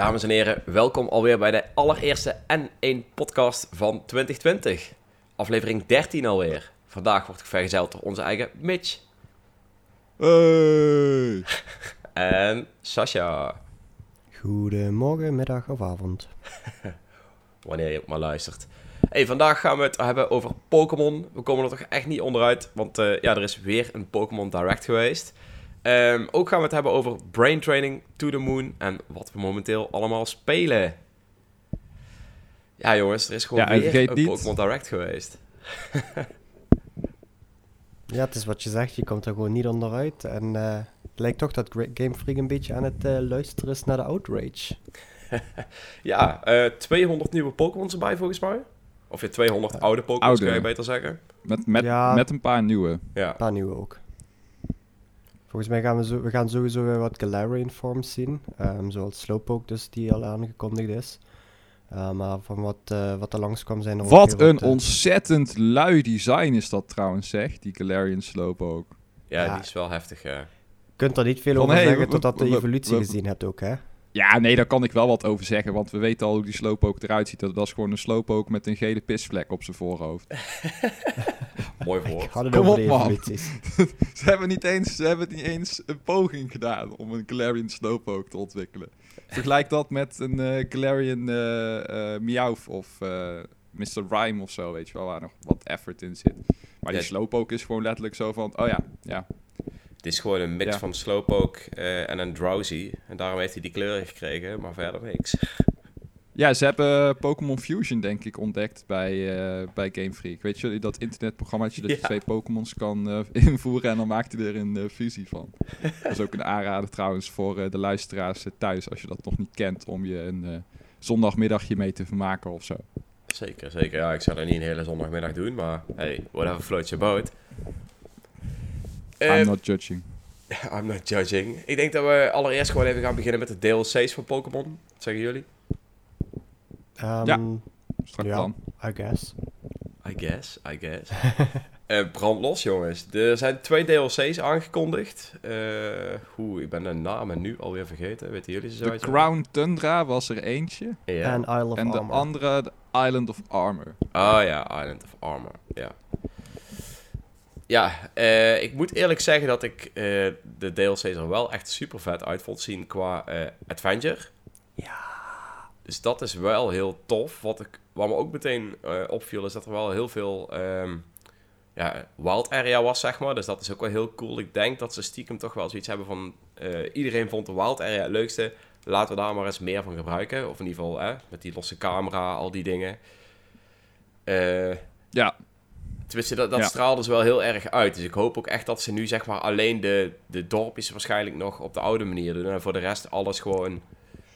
Dames en heren, welkom alweer bij de allereerste N1 podcast van 2020. Aflevering 13 alweer. Vandaag wordt vergezeld door onze eigen Mitch. Hey. En Sasha. Goedemorgen, middag of avond. Wanneer je ook maar luistert. Hey, vandaag gaan we het hebben over Pokémon. We komen er toch echt niet onderuit, want uh, ja, er is weer een Pokémon Direct geweest. Um, ook gaan we het hebben over brain training to the moon en wat we momenteel allemaal spelen. Ja, jongens, er is gewoon ja, weer een Pokémon Direct geweest. ja, het is wat je zegt, je komt er gewoon niet onderuit. En uh, het lijkt toch dat Game Freak een beetje aan het uh, luisteren is naar de outrage. ja, uh, 200 nieuwe Pokémon erbij volgens mij. Of je 200 oude Pokémon, kan je beter zeggen. Met, met, ja, met een paar nieuwe. Ja. Een paar nieuwe ook. Volgens mij gaan we, zo, we gaan sowieso weer wat Galarian forms zien. Um, zoals Slowpoke dus, die al aangekondigd is. Uh, maar van wat, uh, wat er langskwam zijn er Wat een wat, uh, ontzettend lui design is dat trouwens, zeg. Die Galarian Slowpoke. Ja, ja, die is wel heftig, ja. Je kunt er niet veel van, over hey, zeggen totdat de evolutie gezien hebt ook, hè? Ja, nee, daar kan ik wel wat over zeggen. Want we weten al hoe die Slowpoke eruit ziet. Dat was gewoon een Slowpoke met een gele pisvlek op zijn voorhoofd. Mooi voor. Kom op, man. ze, hebben niet eens, ze hebben niet eens een poging gedaan om een Galarian Slowpoke te ontwikkelen. Vergelijk dat met een uh, Galarian uh, uh, Meowth of Mr. Rhyme of zo, weet je wel, waar nog wat effort in zit. Maar die Slowpoke is gewoon letterlijk zo van, oh ja, ja, het is gewoon een mix van Slowpoke uh, en een Drowsy. En daarom heeft hij die kleuren gekregen, maar verder niks. Ja, ze hebben Pokémon Fusion, denk ik, ontdekt bij, uh, bij Game Freak. Weet je, dat internetprogrammaatje dat je twee Pokémons kan uh, invoeren en dan maakt hij er een fusie van. dat is ook een aanrader trouwens voor de luisteraars thuis, als je dat nog niet kent, om je een zondagmiddagje mee te vermaken of zo. Zeker, zeker. Ja, ik zou dat niet een hele zondagmiddag doen, maar hey, whatever floats your boat. I'm uh, not judging. I'm not judging. Ik denk dat we allereerst gewoon even gaan beginnen met de DLC's van Pokémon. Wat zeggen jullie? Um, ja, strak ja, plan. I guess. I guess, I guess. uh, brand los, jongens. Er zijn twee DLC's aangekondigd. Uh, Oeh, ik ben de namen nu alweer vergeten. Weten jullie ze zo? De Crown Tundra was er eentje. Ja. En Isle of En de Armor. andere, de Island of Armor. Oh ja, Island of Armor. Ja. Uh, ik moet eerlijk zeggen dat ik uh, de DLC's er wel echt super vet uit vond zien qua uh, adventure. Ja. Dus dat is wel heel tof. Wat, ik, wat me ook meteen opviel is dat er wel heel veel um, ja, wild area was, zeg maar. Dus dat is ook wel heel cool. Ik denk dat ze stiekem toch wel zoiets hebben van... iedereen vond de wild area het leukste. Laten we daar maar eens meer van gebruiken. Of in ieder geval met die losse camera, al die dingen. ja, Tenminste, dat, dat ja. straalde dus wel heel erg uit. Dus ik hoop ook echt dat ze nu zeg maar alleen de, de dorpjes waarschijnlijk nog op de oude manier doen. En voor de rest alles gewoon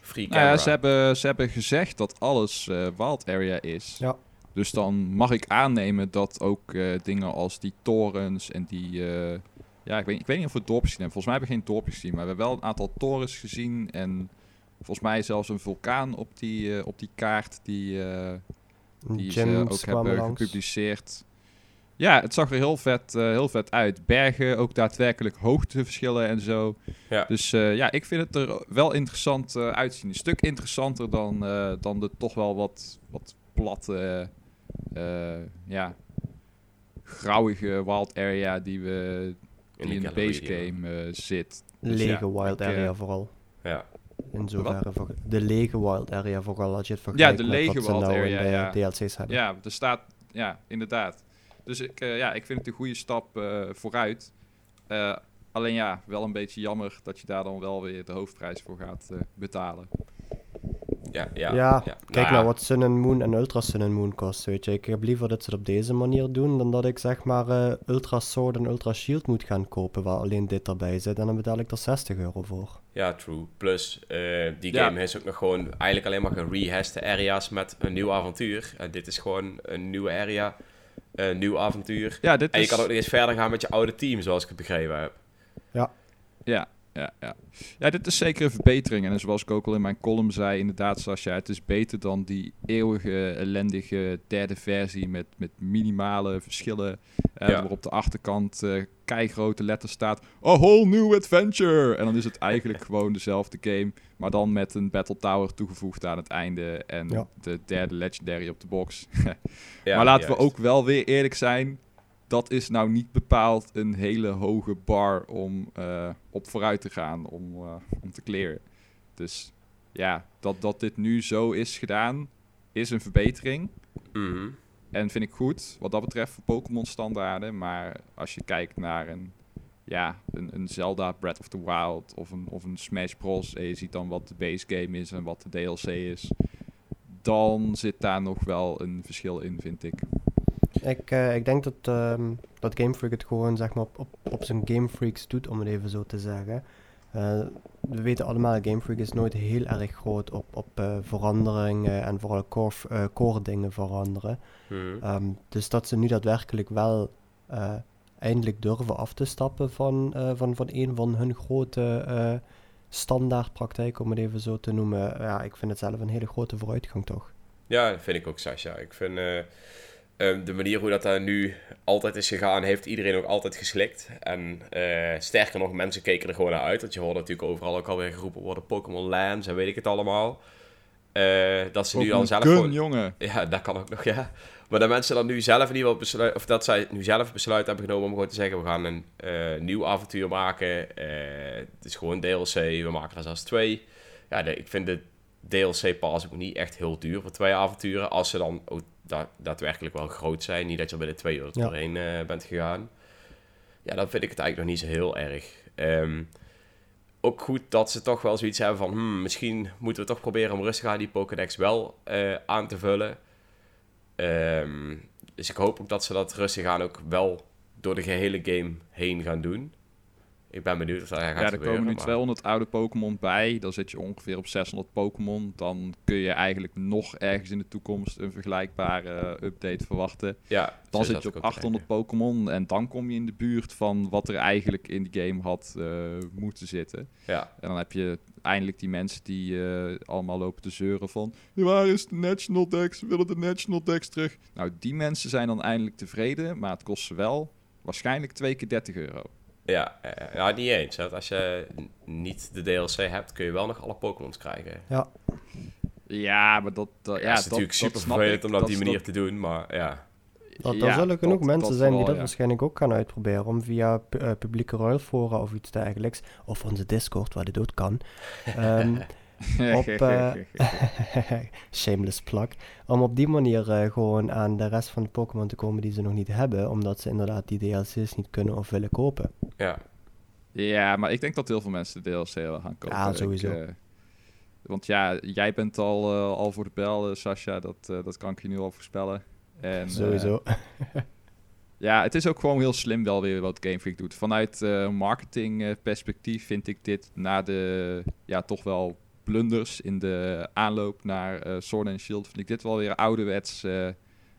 free camera. Nou ja, ze hebben, ze hebben gezegd dat alles uh, wild area is. Ja. Dus dan mag ik aannemen dat ook uh, dingen als die torens en die... Uh, ja, ik weet, ik weet niet of we dorpjes gezien hebben. Volgens mij hebben we geen dorpjes gezien. Maar we hebben wel een aantal torens gezien. En volgens mij zelfs een vulkaan op die, op die kaart die, die ze ook hebben langs. gepubliceerd. Ja, het zag er heel vet, uh, heel vet uit. Bergen, ook daadwerkelijk hoogteverschillen en zo. Ja. Dus uh, ja, ik vind het er wel interessant uh, uitzien. Een stuk interessanter dan, dan de toch wel wat, wat platte, ja, grauwige wild area die, we, die in, in de base game zit. Dus lege ja, wild area vooral. Ja. In zoverre voor de lege wild area vooral als je het vergelijkt ja, de lege wild nou area, in de ja. DLC's hebben. Ja, er staat, ja, inderdaad. Dus ik, uh, ja, ik vind het een goede stap uh, vooruit. Uh, alleen ja, wel een beetje jammer dat je daar dan wel weer de hoofdprijs voor gaat betalen. Ja, ja, ja, ja. kijk nou, nou wat Sun and Moon en Ultra Sun and Moon kost, weet je. Ik heb liever dat ze het op deze manier doen, dan dat ik zeg maar Ultra Sword en Ultra Shield moet gaan kopen, waar alleen dit erbij zit. En dan betaal ik er 60 euro voor. Ja, true. Plus, die game ja. is ook nog gewoon eigenlijk alleen maar gerehashed areas met een nieuw avontuur. En dit is gewoon een nieuwe area uh, nieuw avontuur. Ja, dit en je is... kan ook nog eens verder gaan met je oude team, zoals ik het begrepen heb. Ja. Ja. Ja, ja. ja, dit is zeker een verbetering. En zoals ik ook al in mijn column zei, inderdaad, Sascha, het is beter dan die eeuwige, ellendige derde versie met, met minimale verschillen. Uh, Ja. Waar op de achterkant eh keigrote letters staat, a whole new adventure. En dan is het eigenlijk gewoon dezelfde game, maar dan met een Battle Tower toegevoegd aan het einde. En Ja. de derde legendary op de box. Ja, maar laten we ook wel weer eerlijk zijn. Dat is nou niet bepaald een hele hoge bar om eh, op vooruit te gaan, om, eh, om te clearen. Dus ja, dat, dat dit nu zo is gedaan, is een verbetering. Mhm. En vind ik goed, wat dat betreft, voor Pokémon standaarden. Maar als je kijkt naar een, ja, een, een Zelda Breath of the Wild of een, of een Smash Bros. En je ziet dan wat de base game is en wat de DLC is. Dan zit daar nog wel een verschil in, vind ik. Ik, eh, ik denk dat, ehm, dat Game Freak het gewoon zeg maar, op, op, op zijn Game Freaks doet, om het even zo te zeggen. Eh, we weten allemaal, Game Freak is nooit heel erg groot op, op eh, veranderingen en vooral core, core dingen veranderen. Mhm. Ehm, dus dat ze nu daadwerkelijk wel eindelijk durven af te stappen van, van, van een van hun grote standaardpraktijken, om het even zo te noemen. Ja, ik vind het zelf een hele grote vooruitgang toch. Ja, dat vind ik ook, Sascha. Ik vind eh, ehm, de manier hoe dat daar nu altijd is gegaan, heeft iedereen ook altijd geslikt. En eh, sterker nog, mensen keken er gewoon naar uit. Want je hoorde natuurlijk overal ook alweer geroepen worden Pokémon Lands en weet ik het allemaal. Eh, dat ze nu al zelf Gun, gewoon... jongen. Ja, dat kan ook nog, ja. Maar dat mensen dan nu zelf in ieder geval besluiten, of dat zij nu zelf besluit hebben genomen om gewoon te zeggen, we gaan een eh, nieuw avontuur maken. Het is gewoon DLC, we maken er zelfs twee. Ja, ik vind de DLC pas ook niet echt heel duur voor twee avonturen, als ze dan ook da- daadwerkelijk wel groot zijn. Niet dat je er binnen twee uur Ja. doorheen eh, bent gegaan. Ja, dan vind ik het eigenlijk nog niet zo heel erg. Ehm, ook goed dat ze toch wel zoiets hebben van... Hmm, misschien moeten we toch proberen om rustig aan die Pokédex wel eh, aan te vullen. Ehm, dus ik hoop ook dat ze dat rustig aan ook wel door de gehele game heen gaan doen. Ik ben benieuwd of dat gaat Ja, er gebeuren. komen nu maar- 200 oude Pokémon bij. Dan zit je ongeveer op 600 Pokémon. Dan kun je eigenlijk nog ergens in de toekomst een vergelijkbare eh, update verwachten. Ja, Dan zo zit je op ook te 800 Pokémon en dan kom je in de buurt van wat er eigenlijk in de game had eh, moeten zitten. Ja, En dan heb je eindelijk die mensen die eh, allemaal lopen te zeuren van... "Ja, Waar is de National Dex? We willen de National Dex terug. Nou, die mensen zijn dan eindelijk tevreden, maar het kost ze wel waarschijnlijk twee keer 30 euro. Ja, eh, ja, niet eens. Als je niet de DLC hebt, kun je wel nog alle Pokémons krijgen. Ja, Ja, maar dat... dat Ja, is dat, natuurlijk super vervelend om dat op die manier te doen, maar ja. dat, Ja, er zullen genoeg dat- mensen dat zijn die dat ja. waarschijnlijk ook gaan uitproberen. Om via pu- eh, publieke ruilfora of iets dergelijks. Of onze Discord, waar dit ook kan. ehm, op, eh, shameless plug. Om op die manier eh, gewoon aan de rest van de Pokémon te komen die ze nog niet hebben. Omdat ze inderdaad die DLC's niet kunnen of willen kopen. Ja, Ja, maar ik denk dat heel veel mensen de DLC wel gaan kopen. Ja, Ik, sowieso. eh, want ja, jij bent al, al voor de bel, Sascha. Dat, dat kan ik je nu al voorspellen. En, Sowieso. ja, het is ook gewoon heel slim wel weer wat Game Freak doet. Vanuit eh marketing eh, perspectief vind ik dit na de ja, toch wel blunders in de aanloop naar eh Sword and Shield... vind ik dit wel weer ouderwets, eh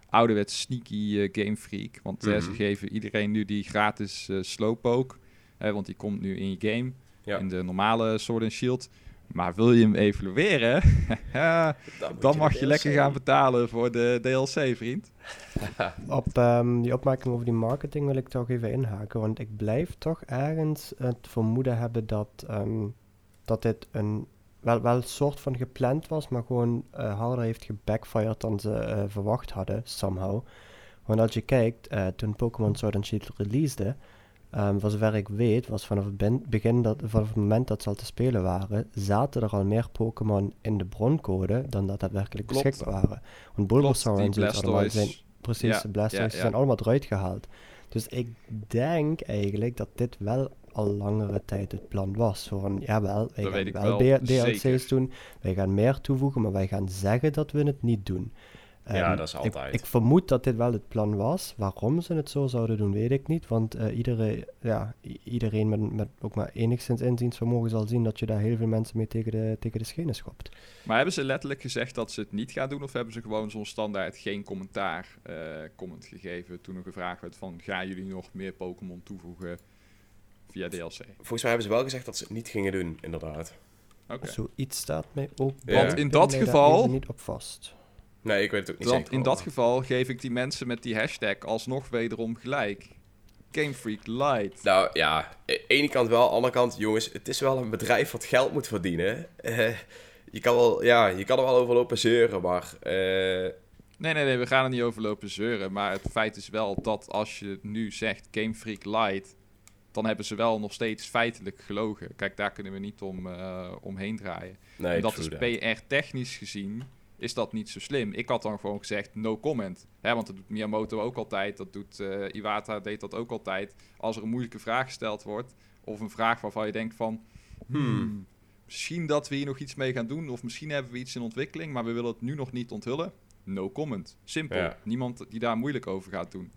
ouderwets sneaky eh, Game Freak. Want ze Mhm. geven iedereen nu die gratis Slowpoke... hè, want die komt nu in je game, ja. in de normale Sword and Shield... Maar wil je hem evalueren? dan mag je DLC. lekker gaan betalen voor de DLC, vriend. Op ehm, die opmerking over die marketing wil ik toch even inhaken. Want ik blijf toch ergens het vermoeden hebben dat, ehm, dat dit een wel, wel een soort van gepland was, maar gewoon eh, harder heeft gebackfired dan ze eh, verwacht hadden, somehow. Want als je kijkt, eh, toen Pokémon Sword and Shield releasede, ehm, voor zover ik weet, was vanaf het begin, dat, vanaf het moment dat ze al te spelen waren, zaten er al meer Pokémon in de broncode dan dat daadwerkelijk beschikbaar waren. Want Bulbasaur en allemaal zijn. Precies, Ja, de Blastoise ja, ja. zijn allemaal eruit gehaald. Dus ik denk eigenlijk dat dit wel al langere tijd het plan was. Zo van, jawel, wij Dat gaan wel, wel DLC's zeker. doen, wij gaan meer toevoegen, maar wij gaan zeggen dat we het niet doen. Ja, Ehm, dat is altijd. Ik, vermoed dat dit wel het plan was. Waarom ze het zo zouden doen, weet ik niet. Want eh, iedere, ja, iedereen met, met ook maar enigszins inziensvermogen zal zien dat je daar heel veel mensen mee tegen de, tegen de schenen schopt. Maar hebben ze letterlijk gezegd dat ze het niet gaan doen? Of hebben ze gewoon zo'n standaard geen commentaar eh, comment gegeven toen er gevraagd werd van... gaan jullie nog meer Pokémon toevoegen via DLC. Volgens mij hebben ze wel gezegd dat ze het niet gingen doen, inderdaad. Oké. Zoiets staat mij ook Ja. Want in dat geval- niet op vast. Nee, ik weet het ook niet zeker. in dat geval geef ik die mensen met die hashtag alsnog wederom gelijk. Game Freak Light. Nou ja, aan de ene kant wel, aan de andere kant, jongens, het is wel een bedrijf wat geld moet verdienen. Eh, je, kan wel, ja, je kan er wel over lopen zeuren, maar eh, Nee, nee, nee, we gaan er niet over lopen zeuren. Maar het feit is wel dat als je nu zegt Game Freak Light, dan hebben ze wel nog steeds feitelijk gelogen. Kijk, daar kunnen we niet om, eh, omheen draaien. nee, en dat is. PR-technisch gezien, is dat niet zo slim. Ik had dan gewoon gezegd no comment. Hè, want dat doet Miyamoto ook altijd, dat doet eh, Iwata deed dat ook altijd. Als er een moeilijke vraag gesteld wordt, of een vraag waarvan je denkt van... Hmm, misschien dat we hier nog iets mee gaan doen, of misschien hebben we iets in ontwikkeling, maar we willen het nu nog niet onthullen. No comment. Simpel. Ja. Niemand die daar moeilijk over gaat doen.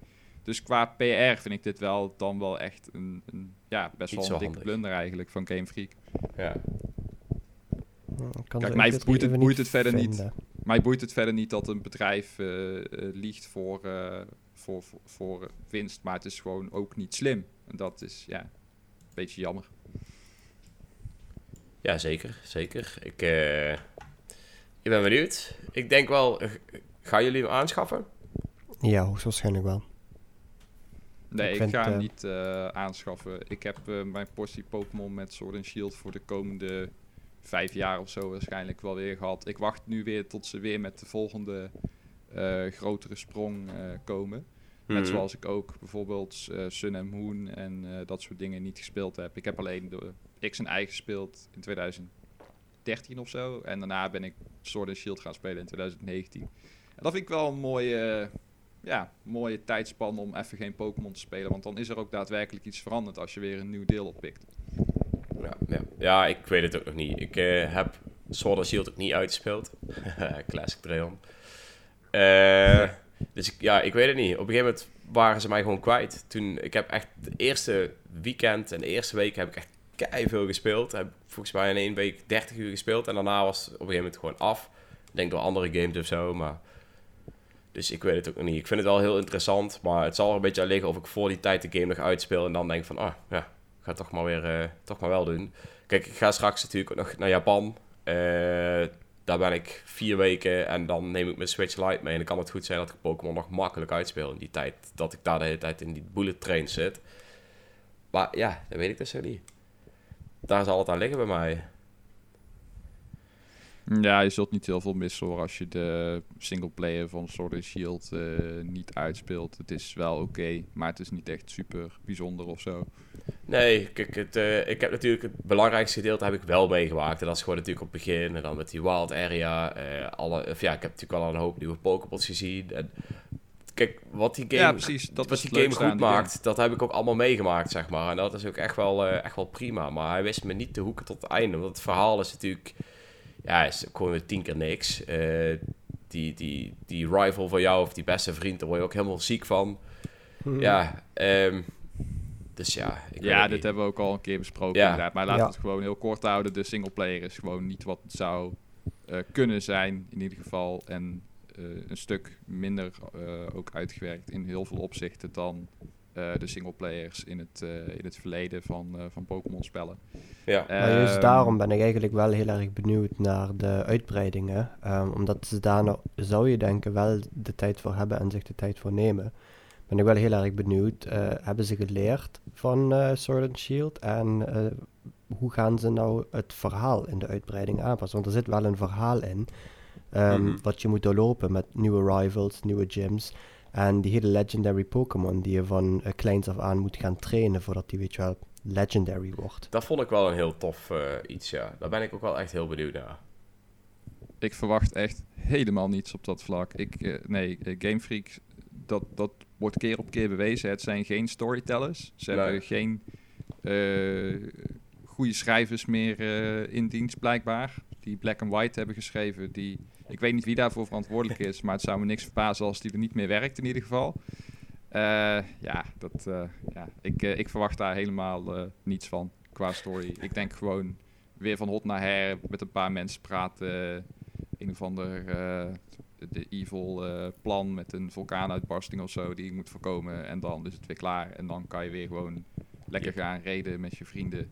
Dus qua PR vind ik dit wel dan wel echt een, een ja, best wel een dikke handig. blunder eigenlijk van Game Freak. Ja. Ik kan Kijk, mij 1, 2, 3 boeit het- boeit het verder niet. Mij boeit het verder niet dat een bedrijf eh, eh, liegt voor, eh, voor, voor, voor winst, maar het is gewoon ook niet slim. En dat is ja, een beetje jammer. ja, zeker, zeker. Ik, eh, ik ben benieuwd. Ik denk wel, gaan jullie hem aanschaffen? Ja, hoogstwaarschijnlijk wel. Nee, Ik ga hem eh, niet eh, aanschaffen. Ik heb eh, mijn portie Pokémon met Sword and Shield voor de komende vijf jaar of zo waarschijnlijk wel weer gehad. Ik wacht nu weer tot ze weer met de volgende eh, grotere sprong eh, komen. Net Mhm. zoals ik ook bijvoorbeeld eh, Sun and Moon en eh, dat soort dingen niet gespeeld heb. Ik heb alleen de X en Y gespeeld in 2013 of zo. En daarna ben ik Sword and Shield gaan spelen in 2019. En dat vind ik wel een mooie, ja, mooie tijdspan om even geen Pokémon te spelen. Want dan is er ook daadwerkelijk iets veranderd als je weer een nieuw deel oppikt. Ja, ja. ja, ik weet het ook nog niet. Ik eh, heb Sword and Shield ook niet uitgespeeld. Classic Trayon. Eh, dus ik, ja, ik weet het niet. Op een gegeven moment waren ze mij gewoon kwijt. Toen, ik heb echt de eerste weekend en de eerste week heb ik echt kei veel gespeeld. Heb volgens mij in één week 30 uur gespeeld. En daarna was het op een gegeven moment gewoon af. Ik denk door andere games of zo, maar... Dus ik weet het ook nog niet. Ik vind het wel heel interessant, maar het zal er een beetje aan liggen of ik voor die tijd de game nog uitspeel en dan denk van, ah, ja, ik ga toch maar weer, eh, toch maar wel doen. Kijk, ik ga straks natuurlijk ook nog naar Japan. Eh, daar ben ik vier weken en dan neem ik mijn Switch Lite mee. En dan kan het goed zijn dat ik Pokémon nog makkelijk uitspeel in die tijd. Dat ik daar de hele tijd in die bullet train zit. Maar ja, dat weet ik dus nog niet. Daar zal het aan liggen bij mij. Ja, je zult niet heel veel missen hoor als je de singleplayer van Sword and Shield eh, niet uitspeelt. Het is wel oké, maar het is niet echt super bijzonder of zo. Nee, kijk, het, eh, ik heb natuurlijk het belangrijkste gedeelte heb ik wel meegemaakt. En dat is gewoon natuurlijk op het begin. En dan met die wild area. eh, alle, of ja, ik heb natuurlijk wel een hoop nieuwe Pokéballs gezien. En kijk, wat die game, ja, precies. Dat wat die game goed game. maakt, dat heb ik ook allemaal meegemaakt, zeg maar. En dat is ook echt wel, echt wel prima. Maar hij wist me niet te hoeken tot het einde. Want het verhaal is natuurlijk... Ja, is gewoon weer tien keer niks. Eh, die, die, die rival van jou, of die beste vriend, daar word je ook helemaal ziek van. Hm. Ja, ehm, dus ja. Ik Ja, dit niet. hebben we ook al een keer besproken Ja. inderdaad. Maar laten we Ja. het gewoon heel kort houden. De singleplayer is gewoon niet wat het zou eh, kunnen zijn in ieder geval. En eh, een stuk minder eh, ook uitgewerkt in heel veel opzichten dan eh, de singleplayers in het, eh, in het verleden van, eh, van Pokémon spellen. Ja. Maar juist Ehm, daarom ben ik eigenlijk wel heel erg benieuwd naar de uitbreidingen. Ehm, omdat ze daar nou, zou je denken, wel de tijd voor hebben en zich de tijd voor nemen. Ben ik wel heel erg benieuwd. eh, hebben ze geleerd van eh, Sword and Shield? En eh, hoe gaan ze nou het verhaal in de uitbreiding aanpassen? Want er zit wel een verhaal in. ehm, Mhm. Wat je moet doorlopen met nieuwe rivals, nieuwe gyms. En die hele legendary Pokémon die je van eh, kleins af aan moet gaan trainen voordat die, weet je wel, legendary wordt. Dat vond ik wel een heel tof eh, iets, ja. Daar ben ik ook wel echt heel benieuwd naar. Ik verwacht echt helemaal niets op dat vlak. Ik, eh, nee, Game Freak, dat, dat wordt keer op keer bewezen. Het zijn geen storytellers. Ze Nee. hebben geen eh, goede schrijvers meer in dienst, blijkbaar. Die Black and White hebben geschreven. Die, ik weet niet wie daarvoor verantwoordelijk is, maar het zou me niks verbazen als die er niet meer werkt in ieder geval. Eh, ja, dat, eh, ja ik, eh, ik verwacht daar helemaal niets van qua story. Ik denk gewoon weer van hot naar her met een paar mensen praten. een of ander de evil plan met een vulkaanuitbarsting of zo die je moet voorkomen. En dan is het weer klaar. En dan kan je weer gewoon lekker gaan reden met je vrienden.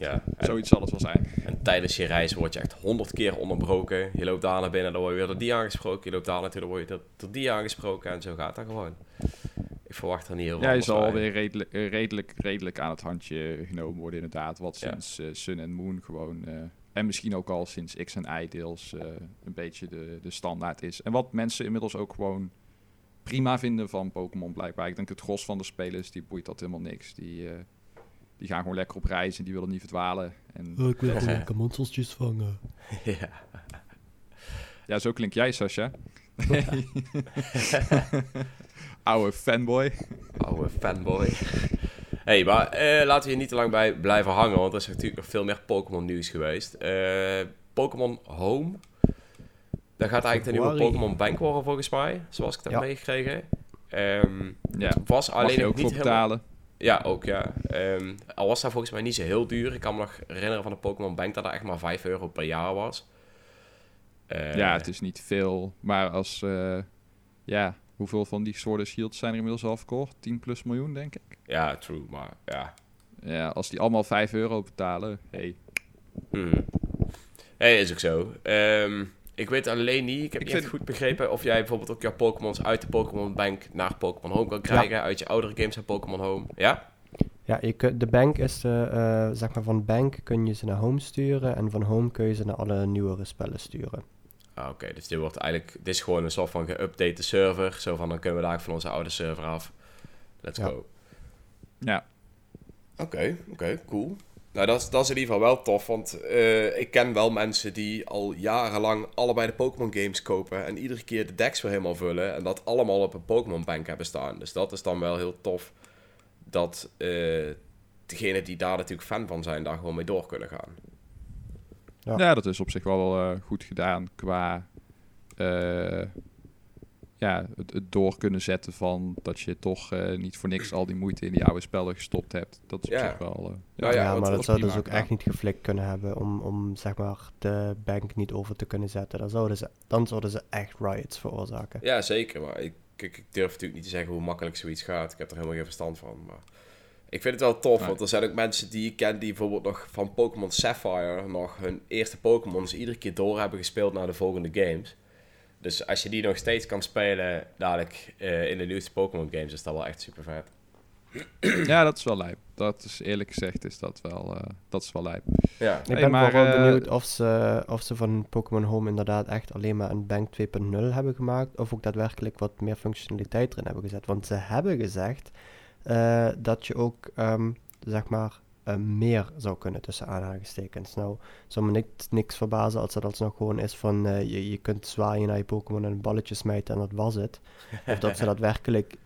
Ja, Zoiets zal het wel zijn. en tijdens je reis word je echt honderd keer onderbroken. Je loopt daar naar binnen, dan word je weer door die aangesproken. Je loopt daar naartoe, dan word je door, die aangesproken. En zo gaat dat gewoon. Ik verwacht er niet heel veel Ja, je zal weer redelijk, redelijk, redelijk aan het handje genomen worden inderdaad. Wat Ja. sinds eh, Sun en Moon gewoon... eh, en misschien ook al sinds X en Y deels eh, een beetje de, de standaard is. En wat mensen inmiddels ook gewoon prima vinden van Pokémon blijkbaar. Ik denk het gros van de spelers, die boeit dat helemaal niks. Die, die gaan gewoon lekker op reis en die willen niet verdwalen. En ik wil gewoon lekker monstertjes vangen. ja. ja, zo klink jij, Sascha. Oude fanboy. Oude fanboy. hey, maar eh, laten we hier niet te lang bij blijven hangen, want er is natuurlijk nog veel meer Pokémon nieuws geweest. Eh, Pokémon Home. Dat gaat eigenlijk de nieuwe. Pokémon Bank worden volgens mij, zoals ik dat Ja. meegekregen. Ehm Ja, het was mag alleen je nog ook niet voor helemaal... betalen. Ja, ook ja. Ehm, al was dat volgens mij niet zo heel duur. Ik kan me nog herinneren van de Pokémon Bank dat dat echt maar 5 euro per jaar was. Eh, Ja, het is niet veel. Maar als... eh, ja, hoeveel van die Sword and Shields zijn er inmiddels al verkocht? 10 plus miljoen, denk ik. Ja, true, maar ja. Ja, als die allemaal 5 euro betalen, hey. Hmm. Hey, is ook zo. Ehm, ik weet alleen niet, ik heb Ik niet echt goed begrepen of jij bijvoorbeeld ook jouw Pokémons uit de Pokémon Bank naar Pokémon Home kan krijgen. Uit je oudere games naar Pokémon Home. Ja? Ja, je kunt, de bank is de, eh, zeg maar van bank kun je ze naar home sturen en van home kun je ze naar alle nieuwere spellen sturen. Ah, Oké, dus dit wordt eigenlijk, dit is gewoon een soort van geüpdate server. Zo van, dan kunnen we daar van onze oude server af. Let's Ja. go. Ja, Oké, oké, cool. Nou, dat is, dat is in ieder geval wel tof, want eh, ik ken wel mensen die al jarenlang allebei de Pokémon games kopen en iedere keer de decks weer helemaal vullen en dat allemaal op een Pokémon bank hebben staan. Dus dat is dan wel heel tof dat eh degenen die daar natuurlijk fan van zijn, daar gewoon mee door kunnen gaan. Ja. ja. dat is op zich wel eh, goed gedaan qua... ja, het, het door kunnen zetten van dat je toch eh, niet voor niks al die moeite in die oude spellen gestopt hebt. Dat is op Ja. zich wel... eh, Nou ja, ja, maar dat dat zou prima dus ook echt niet geflikt kunnen hebben om, om zeg maar de bank niet over te kunnen zetten. Dan zouden ze, dan zouden ze echt riots veroorzaken. Ja, zeker, maar ik, ik, ik durf natuurlijk niet te zeggen hoe makkelijk zoiets gaat. Ik heb er helemaal geen verstand van, maar... Ik vind het wel tof, Nee. want er zijn ook mensen die ik ken die bijvoorbeeld nog van Pokémon Sapphire nog hun eerste Pokémons iedere keer door hebben gespeeld naar de volgende games. Dus als je die nog steeds kan spelen dadelijk eh, in de nieuwste Pokémon games, is dat wel echt super vet. ja, dat is wel lijp. Dat is eerlijk gezegd is dat wel, eh, dat is wel lijp. Ja, Ik Hey, ben maar, vooral eh, benieuwd of ze, of ze van Pokémon Home inderdaad echt alleen maar een Bank 2.0 hebben gemaakt. Of ook daadwerkelijk wat meer functionaliteit erin hebben gezet. Want ze hebben gezegd eh, dat je ook, ehm, zeg maar, eh, meer zou kunnen tussen aanhalingstekens. Nou, zou me niks, niks verbazen als dat alsnog gewoon is van eh, je, je kunt zwaaien naar je Pokémon en een balletje smijten en dat was het. Of dat ze daadwerkelijk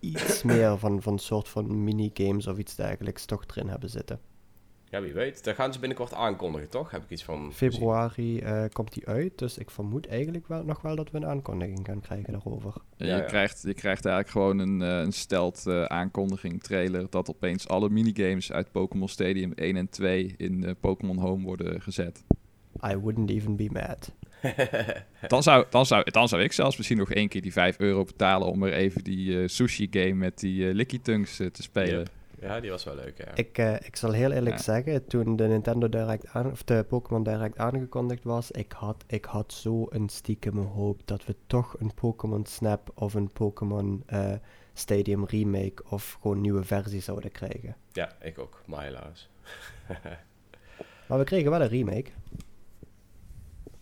iets meer van, van een soort van minigames of iets dergelijks toch erin hebben zitten. Ja, wie weet. Daar gaan ze binnenkort aankondigen, toch? Heb ik iets van... Februari eh, komt die uit, dus ik vermoed eigenlijk wel, nog wel dat we een aankondiging gaan krijgen daarover. Ja, je, ja. Krijgt, je krijgt eigenlijk gewoon een, eh, een stelt eh, aankondiging trailer dat opeens alle minigames uit Pokémon Stadium 1 en 2 in eh, Pokémon Home worden gezet. I wouldn't even be mad. Dan zou, dan, zou, dan zou ik zelfs misschien nog één keer die 5 euro betalen om er even die eh, sushi game met die Licky eh, te spelen. Yep. Ja, die was wel leuk, ja. Ik, eh, ik zal heel eerlijk Ja. zeggen, toen de Nintendo Direct aan, of de Pokémon Direct aangekondigd was, ik had, ik had zo een stiekeme hoop dat we toch een Pokémon Snap of een Pokémon eh, Stadium remake of gewoon nieuwe versie zouden krijgen. Ja, ik ook, maar helaas. Maar we kregen wel een remake.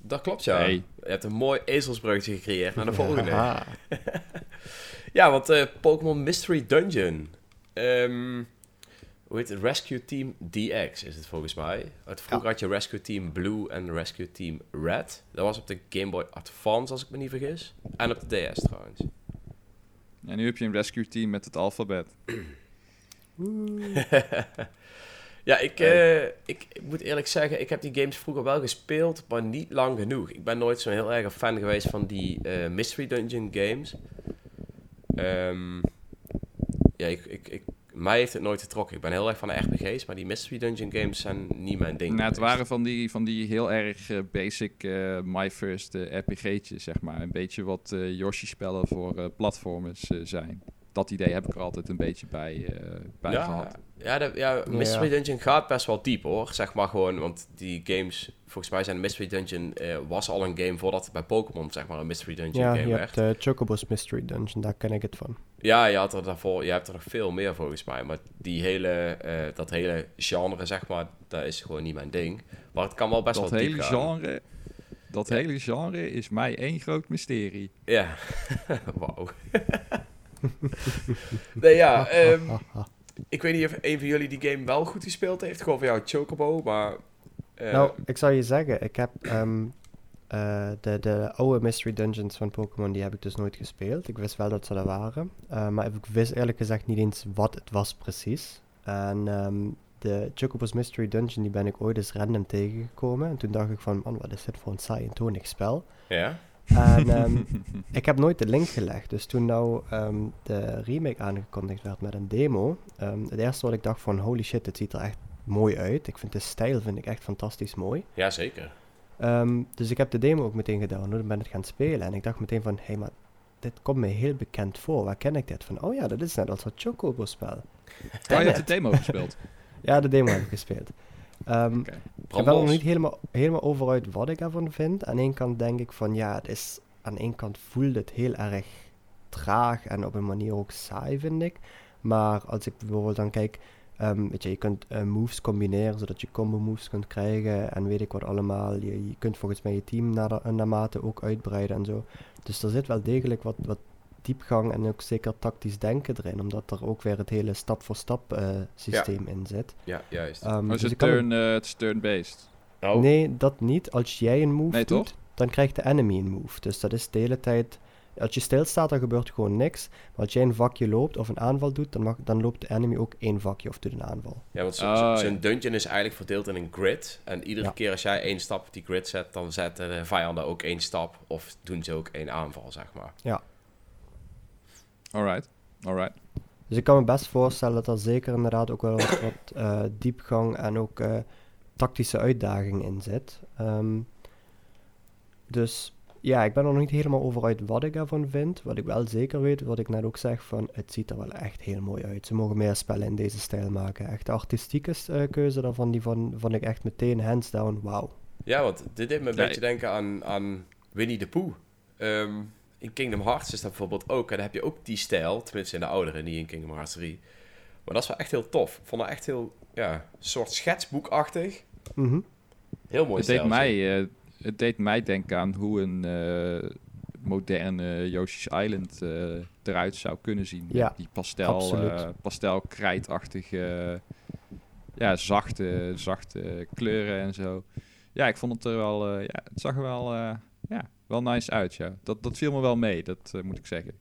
Dat klopt, ja. Hey. Je hebt een mooi ezelsbruggetje gecreëerd naar de volgende. Ja, want eh, Pokémon Mystery Dungeon. Ehm, hoe heet het? Rescue Team DX is het volgens mij. Uit vroeger had je Rescue Team Blue en Rescue Team Red. Dat was op de Game Boy Advance, als ik me niet vergis. En op de DS trouwens. En nu heb je een rescue team met het alfabet. ja, ik, eh, ik, ik moet eerlijk zeggen, ik heb die games vroeger wel gespeeld, maar niet lang genoeg. Ik ben nooit zo'n heel erg een fan geweest van die eh, Mystery Dungeon games. Ehm, ja, ik, ik, mij heeft het nooit getrokken. Ik ben heel erg van de RPG's, maar die Mystery Dungeon games zijn niet mijn ding. Nou, het waren van die, van die heel erg eh, basic eh, My First eh, RPG'tjes, zeg maar. Een beetje wat Yoshi-spellen voor platformers zijn. Dat idee heb ik er altijd een beetje bij, eh, bij ja, gehad. Ja, de, ja, Mystery Ja. Dungeon gaat best wel diep hoor. Zeg maar gewoon, want die games, volgens mij zijn Mystery Dungeon eh, was al een game voordat het bij Pokémon zeg maar een Mystery Dungeon Ja, game je werd. hebt de Chocobo's Mystery Dungeon, daar ken ik het van. Ja, je had er daarvoor, je hebt er nog veel meer volgens mij. Maar die hele, eh, dat hele genre zeg maar, dat is gewoon niet mijn ding. Maar het kan wel best dat wel diep hele gaan. genre, dat Ja. hele genre is mij één groot mysterie. Ja, wauw. nee, ja, ehm, ik weet niet of een van jullie die game wel goed gespeeld heeft. Gewoon voor jou Chocobo, maar... eh, Nou, ik zal je zeggen, ik heb ehm, eh, de, de oude Mystery Dungeons van Pokémon, die heb ik dus nooit gespeeld. Ik wist wel dat ze er waren, eh, maar ik wist eerlijk gezegd niet eens wat het was precies. En ehm, de Chocobo's Mystery Dungeon, die ben ik ooit eens random tegengekomen. En toen dacht ik van, man, wat is dit voor een saai en tonig spel? ja? En ehm, ik heb nooit de link gelegd. Dus toen nou ehm, de remake aangekondigd werd met een demo, ehm, het eerste wat ik dacht van, holy shit, dit ziet er echt mooi uit. Ik vind de stijl vind ik echt fantastisch mooi. Ja, zeker. Ehm, dus ik heb de demo ook meteen gedownload en ben het gaan spelen. En ik dacht meteen van, hé, hey, maar dit komt me heel bekend voor. Waar ken ik dit van? Oh ja, dat is net als dat Chocobo-spel. Oh, je hebt de demo gespeeld. Ja, de demo heb ik gespeeld. Ehm, ik ben er nog niet helemaal, helemaal over uit wat ik ervan vind. Aan één kant denk ik van, ja, het is... Aan één kant voelt het heel erg traag en op een manier ook saai, vind ik. Maar als ik bijvoorbeeld dan kijk... ehm, weet je, je kunt eh, moves combineren, zodat je combo moves kunt krijgen en weet ik wat allemaal. Je, je kunt volgens mij je team naar naarmate ook uitbreiden en zo. Dus er zit wel degelijk wat, wat diepgang en ook zeker tactisch denken erin, omdat er ook weer het hele stap-voor-stap eh, systeem in zit. Ja, juist. Maar dus is ik het kan turn, eh, het is turn-based? Nou, Nee, dat niet. Als jij een move Nee, doet, toch? dan krijgt de enemy een move. Dus dat is de hele tijd... Als je stilstaat, dan gebeurt gewoon niks. Maar als jij een vakje loopt of een aanval doet, dan, mag, dan loopt de enemy ook één vakje of doet een aanval. Ja, want Oh, zo- ja. zo'n dungeon is eigenlijk verdeeld in een grid. En iedere Ja. keer als jij één stap op die grid zet, dan zetten de vijanden ook één stap. Of doen ze ook één aanval, zeg maar. Alright, alright. Dus ik kan me best voorstellen dat er zeker inderdaad ook wel wat, wat eh, diepgang en ook eh, tactische uitdaging in zit. Ehm, dus ja, ik ben er nog niet helemaal over uit wat ik ervan vind. Wat ik wel zeker weet, wat ik net ook zeg, van het ziet er wel echt heel mooi uit. Ze mogen meer spellen in deze stijl maken. Echt de artistieke eh, keuze daarvan, die van, vond ik echt meteen hands down, wauw. Ja, want dit deed me een Ja, beetje denken aan, aan Winnie de Pooh. Ehm, in Kingdom Hearts is dat bijvoorbeeld ook. En dan heb je ook die stijl, tenminste in de oudere, niet in Kingdom Hearts 3. Maar dat is wel echt heel tof. Ik vond het echt heel, ja, soort schetsboekachtig. Mhm. Heel mooi Het deed, mij, eh, het deed mij denken aan hoe een eh, moderne Yoshi's Island eh, eruit zou kunnen zien. Ja, Met die pastel, eh pastelkrijtachtige, ja, zachte, zachte kleuren en zo. Ja, ik vond het er wel, eh, ja, het zag er wel, eh, ja, wel nice uit, ja. Dat, dat viel me wel mee, dat eh, moet ik zeggen.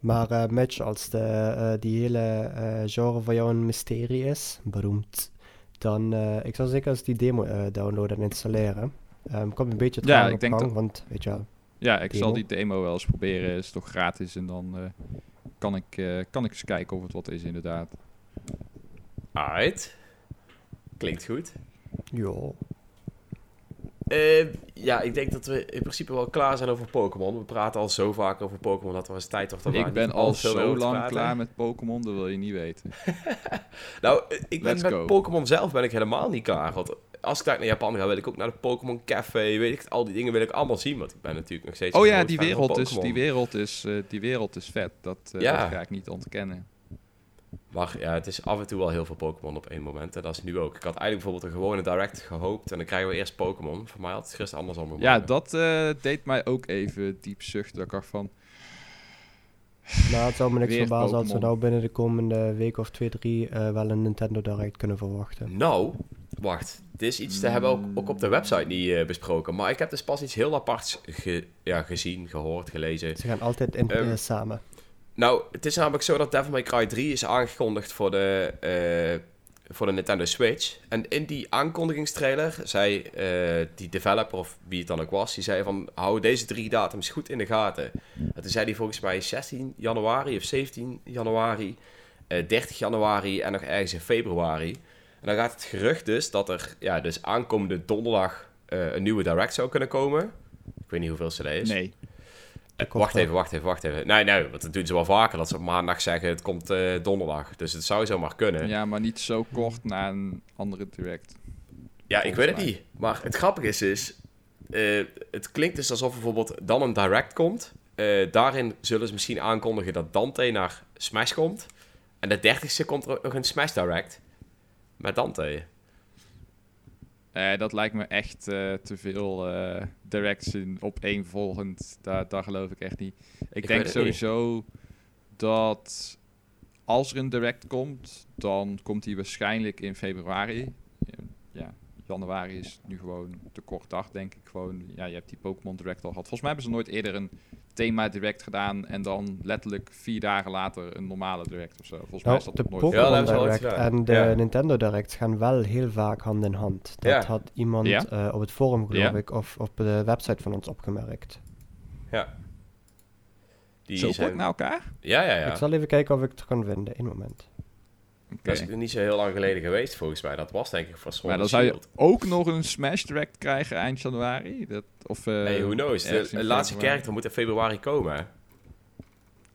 Maar eh Mitch, als de, eh, die hele eh, genre voor jou een mysterie is, beroemd, dan ik zou zeker eens die demo eh, downloaden en installeren. Ehm komt een beetje Ja, ik op denk gang, dat- want weet je wel. Ja, ik zal die demo wel eens proberen. is toch gratis en dan eh, kan, ik, eh, kan ik eens kijken of het wat is inderdaad. Alright. Klinkt goed. Ja. Eh, ja, ik denk dat we in principe wel klaar zijn over Pokémon. We praten al zo vaak over Pokémon dat er eens tijd om daar ik ben al zo lang klaar met Pokémon, dat wil je niet weten. Nou, eh, ik ben Let's met. Pokémon zelf ben ik helemaal niet klaar. Want als ik naar Japan ga, wil ik ook naar de Pokémon Café. Weet ik, al die dingen wil ik allemaal zien. Want ik ben natuurlijk nog steeds. Oh ja, die wereld, is, die, wereld is, eh, die wereld is vet. Dat, Ja. dat ga ik niet ontkennen. Maar ja, het is af en toe wel heel veel Pokémon op één moment. En dat is nu ook. Ik had eigenlijk bijvoorbeeld een gewone direct gehoopt. En dan krijgen we eerst Pokémon. Voor mij had het gisteren andersom moeten Ja, dat eh, deed mij ook even diep zuchten. Dat ik dacht van, Nou, het zou me niks verbazen als we nou binnen de komende week of twee, drie eh, wel een Nintendo Direct kunnen verwachten. Nou, wacht. Dit is iets, te hebben ook, ook op de website niet eh, besproken. Maar ik heb dus pas iets heel aparts ge- ja, gezien, gehoord, gelezen. Ze gaan altijd in, eh, samen. Nou, het is namelijk zo dat Devil May Cry 3 is aangekondigd voor de, eh, voor de Nintendo Switch. En in die aankondigingstrailer zei eh, die developer, of wie het dan ook was, die zei van, hou deze drie datums goed in de gaten. En toen zei hij volgens mij 16 januari of 17 januari, eh 30 januari en nog ergens in februari. En dan gaat het gerucht dus dat er ja, dus aankomende donderdag eh, een nieuwe Direct zou kunnen komen. Ik weet niet hoeveel dat is. nee. Eh, wacht even, wacht even, wacht even. Nee, nee, want dat doen ze wel vaker. Dat ze op maandag zeggen, het komt eh, donderdag. Dus het zou zomaar kunnen. Ja, maar niet zo kort na een andere direct. Ja, ik weet het niet. Maar het grappige is dus... eh, het klinkt dus alsof bijvoorbeeld dan een direct komt. Daarin zullen ze misschien aankondigen dat Dante naar Smash komt. En de dertigste komt er ook nog een Smash Direct. Met Dante. Eh, dat lijkt me echt eh, te veel directs in opeenvolgend. Daar, daar geloof ik echt niet. Ik, denk sowieso dat als er een direct komt, dan komt die waarschijnlijk in februari. Ja, januari is nu gewoon te kort dag, denk ik. Gewoon, ja, je hebt die Pokémon Direct al gehad. Volgens mij hebben ze nooit eerder een thema direct gedaan en dan letterlijk vier dagen later een normale direct of zo. Volgens mij Nou, is dat de nog nooit Ja, Pokémon wel Direct en de Ja. Nintendo Directs gaan wel heel vaak hand in hand. Dat Ja. had iemand Ja? eh, op het forum, geloof Ja. ik, of op de website van ons opgemerkt. Die zo zijn... kort na elkaar. Ja, ja, ja. Ik zal even kijken of ik het kan vinden. Eén moment. Dat is niet zo heel lang geleden geweest, volgens mij. Dat was denk ik voor Sword Maar dan zou je ook nog een Smash Direct krijgen eind januari. Dat, of, eh, Nee, who knows. De, de laatste character moet in februari komen.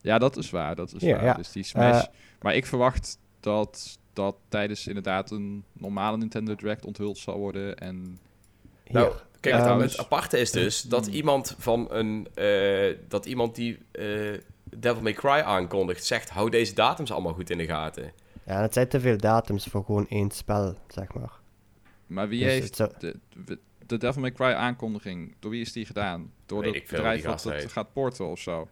Ja, dat is waar. Dat is Ja, waar. ja. Dus die Smash. Eh, maar ik verwacht dat dat tijdens inderdaad een normale Nintendo Direct onthuld zal worden. En Hier. Nou, kijk, het- Ehm, het aparte is dus dat iemand van een... eh, dat iemand die eh, Devil May Cry aankondigt, zegt... hou deze datums allemaal goed in de gaten. Ja, het zijn te veel datums voor gewoon één spel, zeg maar. maar wie Dus heeft zou- de, de, de Devil May Cry aankondiging? Door wie is die gedaan? Door het bedrijf gast het gaat porten of zo?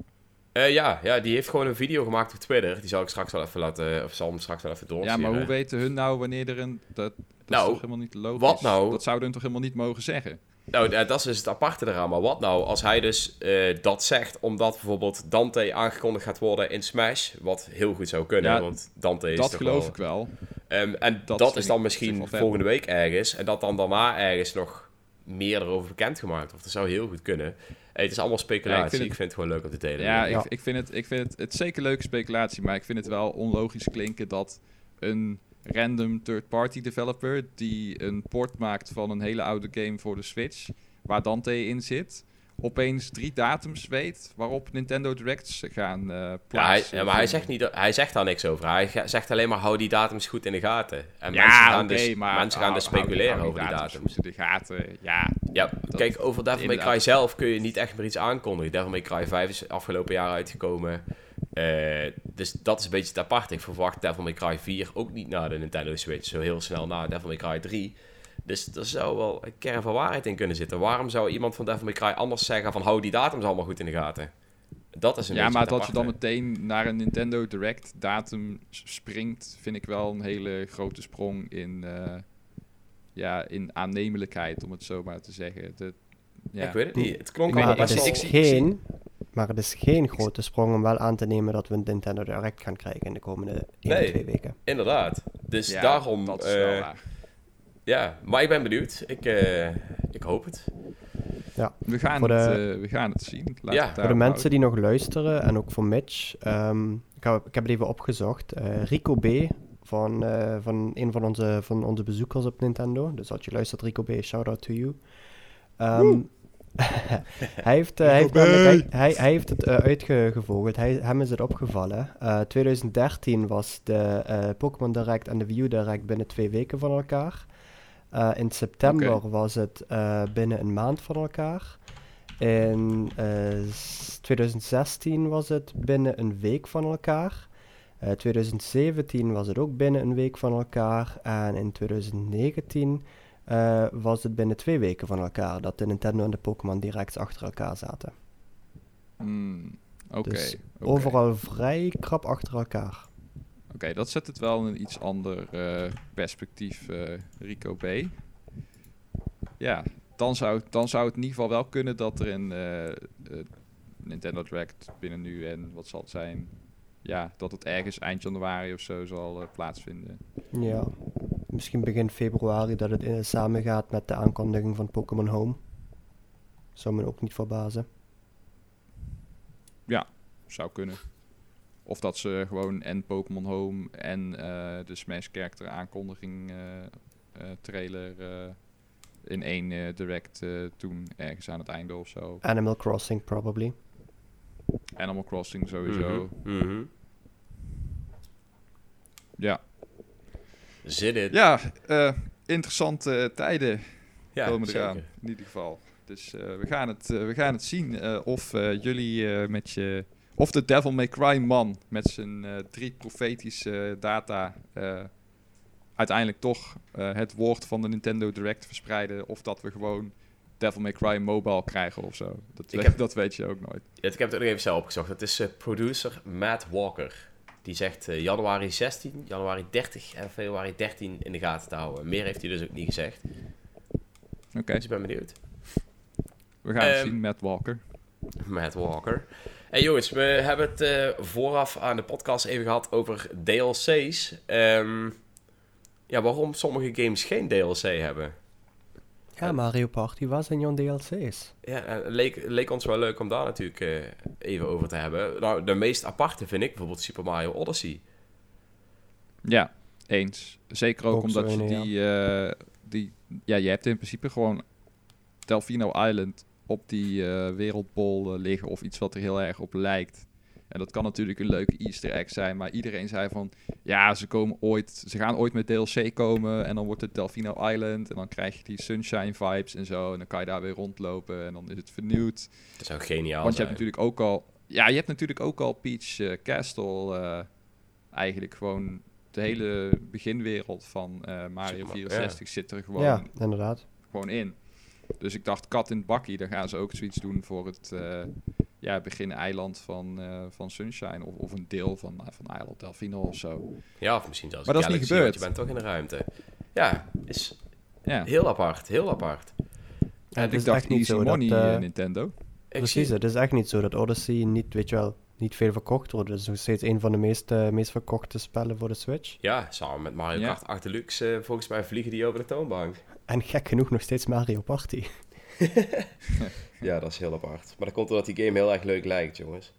Eh, ja, ja, die heeft gewoon een video gemaakt op Twitter. Die zal ik straks wel even laten... Of zal hem straks wel even Ja, doorsturen. maar hoe weten hun nou wanneer er een... Dat, dat Nou, is toch helemaal niet logisch? wat nou? Dat zouden hun toch helemaal niet mogen zeggen? Nou, dat is dus het aparte eraan. Maar wat nou als hij dus eh, dat zegt omdat bijvoorbeeld Dante aangekondigd gaat worden in Smash? Wat heel goed zou kunnen, Ja, want Dante is Dat toch geloof wel... ik wel. Ehm, en Dat is dan misschien volgende week ergens. En dat dan daarna ergens nog meer erover bekendgemaakt wordt. Dat zou heel goed kunnen. Hey, het is allemaal speculatie. Ja, ik, ik vind het gewoon leuk om te delen. Ja, Ja. Ik, ik, vind het, ik vind het, zeker leuke speculatie, maar ik vind het wel onlogisch klinken dat een random third-party developer die een port maakt van een hele oude game voor de Switch, waar Dante in zit, opeens drie datums weet waarop Nintendo Directs gaan Ja, hij, plaatsen. ja, maar hij zegt, niet, hij zegt daar niks over. Hij zegt alleen maar hou die datums goed in de gaten. En Ja, mensen gaan dus, maar mensen gaan dus hou- hou- speculeren over die datums. in de gaten. Ja, kijk, over Devil May Cry zelf kun je niet echt meer iets aankondigen. Devil May Cry 5 is afgelopen jaar uitgekomen. Eh, dus dat is een beetje het apart. Ik verwacht Devil May Cry 4 ook niet na de Nintendo Switch. Zo heel snel na Devil May Cry 3. Dus er zou wel een kern van waarheid in kunnen zitten. Waarom zou iemand van Devil May Cry anders zeggen van hou die datums allemaal goed in de gaten? Dat is een ja maar het dat je dan meteen naar een Nintendo Direct datum springt, vind ik wel een hele grote sprong in, eh, ja, in aannemelijkheid, om het zo maar te zeggen. De, ja. Ik weet het niet. Het klonk Ik weet wel best ik geen... Maar het is geen grote sprong om wel aan te nemen dat we een Nintendo Direct gaan krijgen in de komende 1 Nee. of 2 weken. Inderdaad. Dus Ja, daarom... Dat is wel eh, waar. ja, maar ik ben benieuwd. Ik, eh, ik hoop het. We gaan, voor het, de- eh, we gaan het zien. Laat Ja, het Voor de mensen die nog luisteren en ook voor Mitch, ehm, ik, heb, ik heb het even opgezocht. Eh, Rico B. Van, eh, van een van onze, van onze bezoekers op Nintendo. Dus als je luistert, Rico B, shout out to you. Ehm, hij, heeft, eh, hij, heeft Rico B. namelijk- hij, hij, hij heeft het uitgevogeld. Hij, hem is het opgevallen. Eh 2013 was de eh, Pokémon Direct en de Wii U Direct binnen twee weken van elkaar. Eh, in september was het eh, binnen een maand van elkaar. In eh, s- 2016 was het binnen een week van elkaar. Eh 2017 was het ook binnen een week van elkaar. En in 2019 eh, was het binnen twee weken van elkaar dat de Nintendo en de Pokémon direct achter elkaar zaten. Hmm, Oké. Dus. Overal vrij krap achter elkaar. Oké, dat zet het wel in een iets ander eh, perspectief, eh, Rico B. Ja, dan zou, dan zou het in ieder geval wel kunnen dat er een Nintendo Direct binnen nu en wat zal het zijn? Ja, dat het ergens eind januari of zo zal plaatsvinden. Ja, misschien begin februari dat het in, samengaat met de aankondiging van Pokémon Home. Zou me ook niet verbazen. Zou kunnen. Of dat ze gewoon en Pokémon Home en eh, de Smash Character aankondiging eh, eh, trailer eh, in één eh, direct eh, doen ergens aan het einde of zo. Animal Crossing, probably. Animal Crossing sowieso. Mhm, mhm. Ja, Zit het? ja eh, interessante tijden Ja, komen zeker. eraan, in ieder geval. Dus eh, we, gaan het, eh, we gaan het zien of jullie met je... Of de Devil May Cry man met zijn drie profetische data... uiteindelijk toch het woord van de Nintendo Direct verspreiden. Of dat we gewoon Devil May Cry mobile krijgen of zo. Dat, Ik weet, heb- dat weet je ook nooit. Ja, Ik heb het ook even zelf opgezocht. Het is producer Matt Walker. Die zegt eh, januari 16, januari 30 en februari 13 in de gaten te houden. Meer heeft hij dus ook niet gezegd. Oké, Dus ik ben benieuwd. we gaan het Ehm, zien, Matt Walker. Matt Walker. Hey jongens, we hebben het eh, vooraf aan de podcast even gehad over DLC's. Ehm, ja, waarom sommige games geen DLC hebben. Ja, Mario Party was in jouw DLC's. Ja, en het leek, leek ons wel leuk om daar natuurlijk eh, even over te hebben. Nou, de meest aparte vind ik bijvoorbeeld Super Mario Odyssey. Ja, eens. Zeker ook, omdat je die, eh, die... Ja, je hebt in principe gewoon Delfino Island op die eh, wereldbol liggen of iets wat er heel erg op lijkt. En dat kan natuurlijk een leuke easter egg zijn, maar iedereen zei van... Ja, ze, komen ooit, ze gaan ooit met DLC komen en dan wordt het Delfino Island... en dan krijg je die sunshine vibes en zo en dan kan je daar weer rondlopen en dan is het vernieuwd. Dat zou geniaal Want je zijn. hebt natuurlijk ook al... Ja, je hebt natuurlijk ook al Peach eh, Castle eh, eigenlijk gewoon... De hele beginwereld van eh, Mario Super Ma- 64 zit er gewoon, Ja, inderdaad. gewoon in. Dus ik dacht, kat in het bakkie, daar gaan ze ook zoiets doen voor het ja, begin-eiland van, eh, van Sunshine. Of, of een deel van, eh, van Eiland Delfino of zo. Ja, of misschien zelfs Maar dat is niet gebeurd. je bent toch in de ruimte. Ja, is Ja, heel apart, heel apart. En ik dacht niet zo money dat... eh, Nintendo. Precies, het is echt niet zo dat Odyssey niet, weet je wel, niet veel verkocht wordt. Het is nog steeds een van de meest, meest verkochte spellen voor de Switch. Ja, samen met Mario Ja. Kart 8 Deluxe, eh, volgens mij vliegen die over de toonbank. En gek genoeg nog steeds Mario Party. Ja, dat is heel apart. Maar dat komt omdat die game heel erg leuk lijkt, jongens.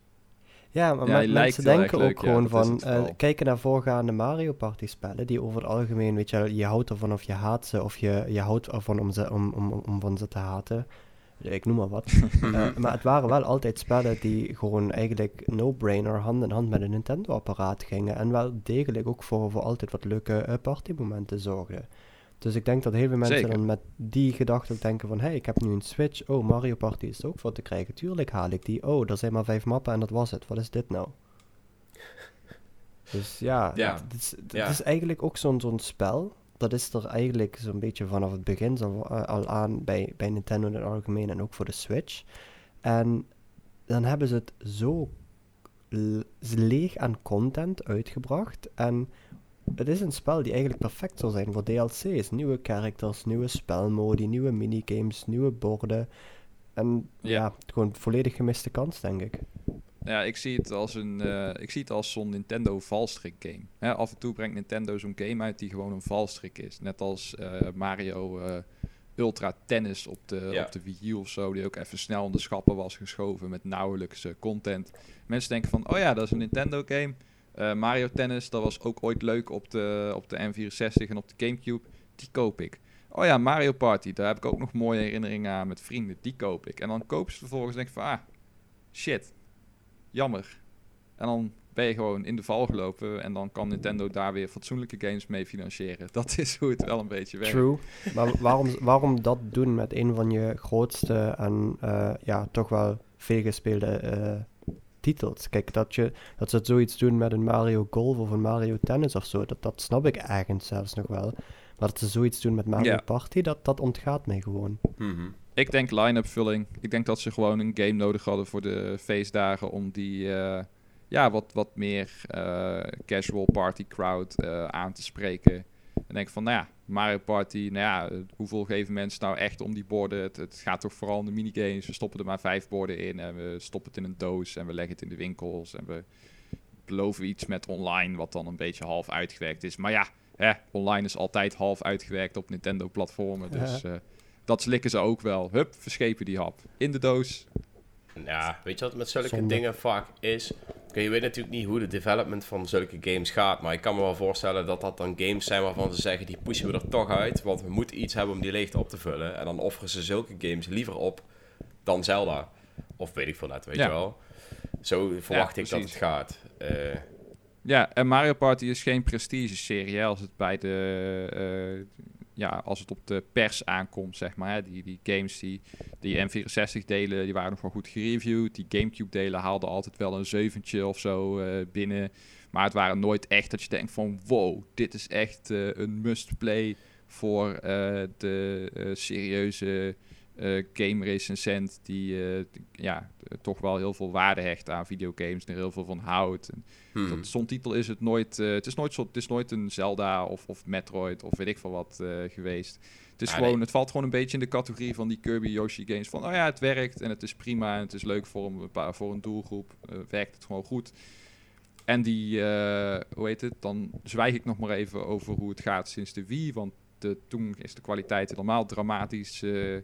Ja, maar Ja, lijkt mensen denken ook leuk, gewoon van, eh, kijken naar voorgaande Mario Party spellen, die over het algemeen, weet je wel, je houdt ervan of je haat ze, of je, je houdt ervan om, ze, om, om, om van ze te haten. Ik noem maar wat. Eh, maar het waren wel altijd spellen die gewoon eigenlijk no-brainer hand in hand met een Nintendo-apparaat gingen. En wel degelijk ook voor, voor altijd wat leuke eh, partymomenten zorgden. Dus ik denk dat heel veel mensen Zeker. dan met die gedachte ook denken van... Hé, hey, ik heb nu een Switch. Oh, Mario Party is ook voor te krijgen. Tuurlijk haal ik die. Oh, er zijn maar vijf mappen en dat was het. Wat is dit nou? Dus ja, Ja. het, is, het Ja. is eigenlijk ook zo'n zo'n spel. Dat is er eigenlijk zo'n beetje vanaf het begin zo, eh, al aan bij, bij Nintendo in het algemeen en ook voor de Switch. En dan hebben ze het zo leeg aan content uitgebracht. En het is een spel die eigenlijk perfect zou zijn voor DLC's. Nieuwe characters, nieuwe spelmodi, nieuwe minigames, nieuwe borden. En Ja. ja, gewoon volledig gemiste kans, denk ik. Ja, ik zie het als een, eh, ik zie het als zo'n Nintendo valstrik game. Hè, af en toe brengt Nintendo zo'n game uit die gewoon een valstrik is. Net als eh, Mario eh, Ultra Tennis op de, Ja. op de Wii U of zo, die ook even snel in de schappen was geschoven met nauwelijks eh, content. Mensen denken van, oh ja, dat is een Nintendo game. Eh, Mario Tennis, dat was ook ooit leuk op de, op de N64 en op de Gamecube. Die koop ik. Oh ja, Mario Party, daar heb ik ook nog mooie herinneringen aan met vrienden. Die koop ik. En dan koop ze vervolgens en denk van, ah, shit, jammer. En dan ben je gewoon in de val gelopen en dan kan Nintendo daar weer fatsoenlijke games mee financieren. Dat is hoe het wel een beetje werkt. True. Maar waarom, waarom dat doen met een van je grootste en eh, ja, toch wel veelgespeelde eh titels? Kijk, dat, je, dat ze het zoiets doen met een Mario Golf of een Mario Tennis of zo, dat, dat snap ik ergens zelfs nog wel. Maar dat ze zoiets doen met Mario Ja. Party, dat, dat ontgaat mij gewoon. Mhm. Ik denk line-up vulling. Ik denk dat ze gewoon een game nodig hadden voor de feestdagen om die eh, ja, wat, wat meer eh, casual party crowd eh, aan te spreken. En denk van, nou ja, Mario Party, nou ja, hoeveel geven mensen nou echt om die borden? Het, het gaat toch vooral om de minigames. We stoppen er maar vijf borden in en we stoppen het in een doos en we leggen het in de winkels en we beloven iets met online wat dan een beetje half uitgewerkt is. Maar ja, hè, online is altijd half uitgewerkt op Nintendo-platformen, dus... Ja. eh, dat slikken ze ook wel. Hup, verschepen die hap. In de doos. Ja, weet je wat met zulke Zonde. dingen vaak is? Oké, je weet natuurlijk niet hoe de development van zulke games gaat, maar ik kan me wel voorstellen dat dat dan games zijn waarvan ze zeggen, die pushen we er toch uit, want we moeten iets hebben om die leegte op te vullen. En dan offeren ze zulke games liever op dan Zelda. Of weet ik veel net, weet Ja. je wel. Zo verwacht Ja, ik dat het gaat. Eh, Ja, en Mario Party is geen prestige-serie als het bij de... ja, als het op de pers aankomt, zeg maar. Die, die games, die, die N64-delen, die waren nog wel goed gereviewd. Die Gamecube-delen haalden altijd wel een zeventje of zo eh, binnen. Maar het waren nooit echt dat je denkt van... Wow, dit is echt eh, een must-play voor eh, de serieuze eh game recensent... die eh, ja, toch wel heel veel waarde hecht aan videogames... en er heel veel van houdt. Hmm. dat- Zo'n titel is het nooit. eh, het, is nooit zo, het is nooit een Zelda of, of Metroid of weet ik veel wat geweest. Het, is Ah, gewoon, nee. het valt gewoon een beetje in de categorie van die Kirby Yoshi games. Van oh ja, het werkt en het is prima en het is leuk voor een, voor een doelgroep. werkt het gewoon goed. En die, hoe heet het? Dan zwijg ik nog maar even over hoe het gaat sinds de Wii. Want de, toen is de kwaliteit helemaal dramatisch eh, eh,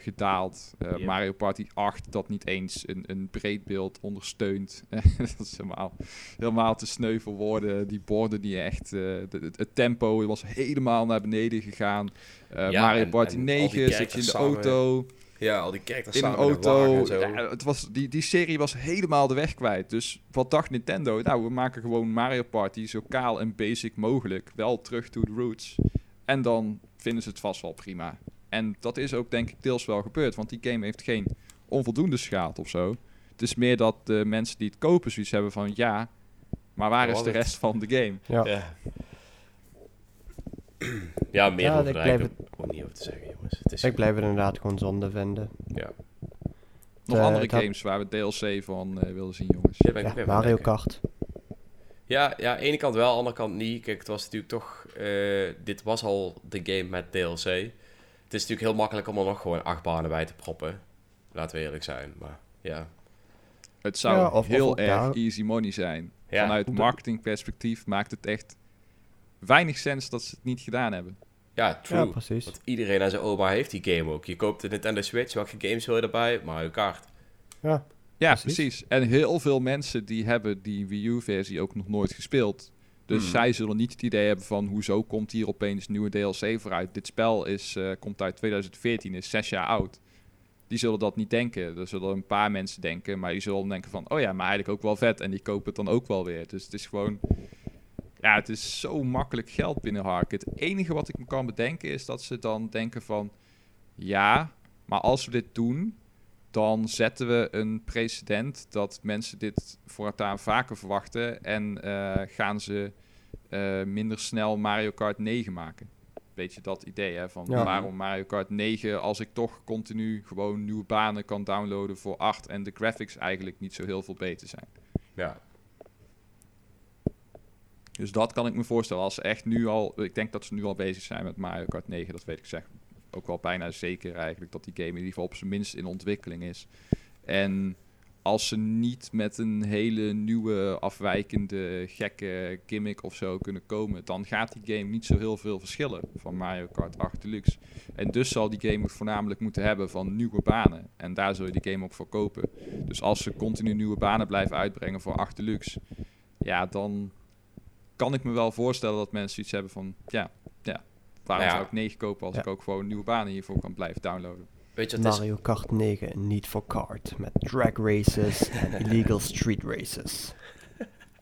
gedaald. Eh, Ja. Mario Party 8 dat niet eens een, een breed beeld ondersteunt. dat is helemaal, helemaal te sneu voor woorden. Die borden die echt... eh, de- het, het tempo was helemaal naar beneden gegaan. Eh, Ja, Mario en- Party en al die 9 zit je in de samen auto Ja, al die characters in een de auto. en zo. Ja, het was, die, die serie was helemaal de weg kwijt. Dus wat dacht Nintendo? Nou, we maken gewoon Mario Party zo kaal en basic mogelijk. Wel terug to the roots. En dan vinden ze het vast wel prima. En dat is ook denk ik deels wel gebeurd. Want die game heeft geen onvoldoende gehaald of zo. Het is meer dat de mensen die het kopen zoiets hebben van... Ja, maar waar is de het- rest van de game? Ja. Ja. ja, meer Ja, over ik blijf ook niet over te zeggen, jongens. Het is Ik blijf het inderdaad gewoon zonde vinden. Ja, Nog Eh, andere dat- games waar we DLC van eh, willen zien, jongens. Daar ben ik Ja, Mario. Kart. Ja, ja, aan de ene kant wel, aan de andere kant niet. Kijk, het was natuurlijk toch... eh, dit was al de game met DLC. Het is natuurlijk heel makkelijk om er nog gewoon acht banen bij te proppen. Laten we eerlijk zijn, maar ja. Het zou Ja, of- of heel erg daar- easy money zijn. Ja, Vanuit marketingperspectief maakt het echt weinig sens dat ze het niet gedaan hebben. ja true. Ja, precies. Want iedereen en zijn oma heeft die game ook. Je koopt de Nintendo Switch, welke games wil je erbij? Mario Kart. Ja, Ja, Precies. precies. En heel veel mensen die hebben die Wii U-versie ook nog nooit gespeeld. Dus Hmm. zij zullen niet het idee hebben van hoezo komt hier opeens nieuwe DLC vooruit. Dit spel is, eh, komt uit 2014, is zes jaar oud. Die zullen dat niet denken. Er zullen een paar mensen denken, maar die zullen denken van... oh ja, maar eigenlijk ook wel vet. En die kopen het dan ook wel weer. Dus het is gewoon... Ja, het is zo makkelijk geld binnenharken. Het enige wat ik me kan bedenken is dat ze dan denken van... ja, maar als we dit doen, dan zetten we een precedent dat mensen dit voortaan vaker verwachten en eh, gaan ze eh, minder snel Mario Kart 9 maken. Weet je dat idee, hè? Van Ja. waarom Mario Kart 9 als ik toch continu gewoon nieuwe banen kan downloaden voor 8 en de graphics eigenlijk niet zo heel veel beter zijn. Ja, Dus dat kan ik me voorstellen. Als ze echt nu al, ik denk dat ze nu al bezig zijn met Mario Kart 9, dat weet ik zeg ook wel bijna zeker eigenlijk dat die game in ieder geval op zijn minst in ontwikkeling is. En als ze niet met een hele nieuwe, afwijkende, gekke gimmick of zo kunnen komen, dan gaat die game niet zo heel veel verschillen van Mario Kart 8 Deluxe. En dus zal die game het voornamelijk moeten hebben van nieuwe banen. En daar zul je die game ook voor kopen. Dus als ze continu nieuwe banen blijven uitbrengen voor 8 Deluxe, ja, dan kan ik me wel voorstellen dat mensen iets hebben van, ja, ja waarom Ja. zou ik 9 kopen als Ja. ik ook gewoon nieuwe banen hiervoor kan blijven downloaden? weet je, het is, Mario Kart 9 niet voor kart. Met drag races en illegal street races.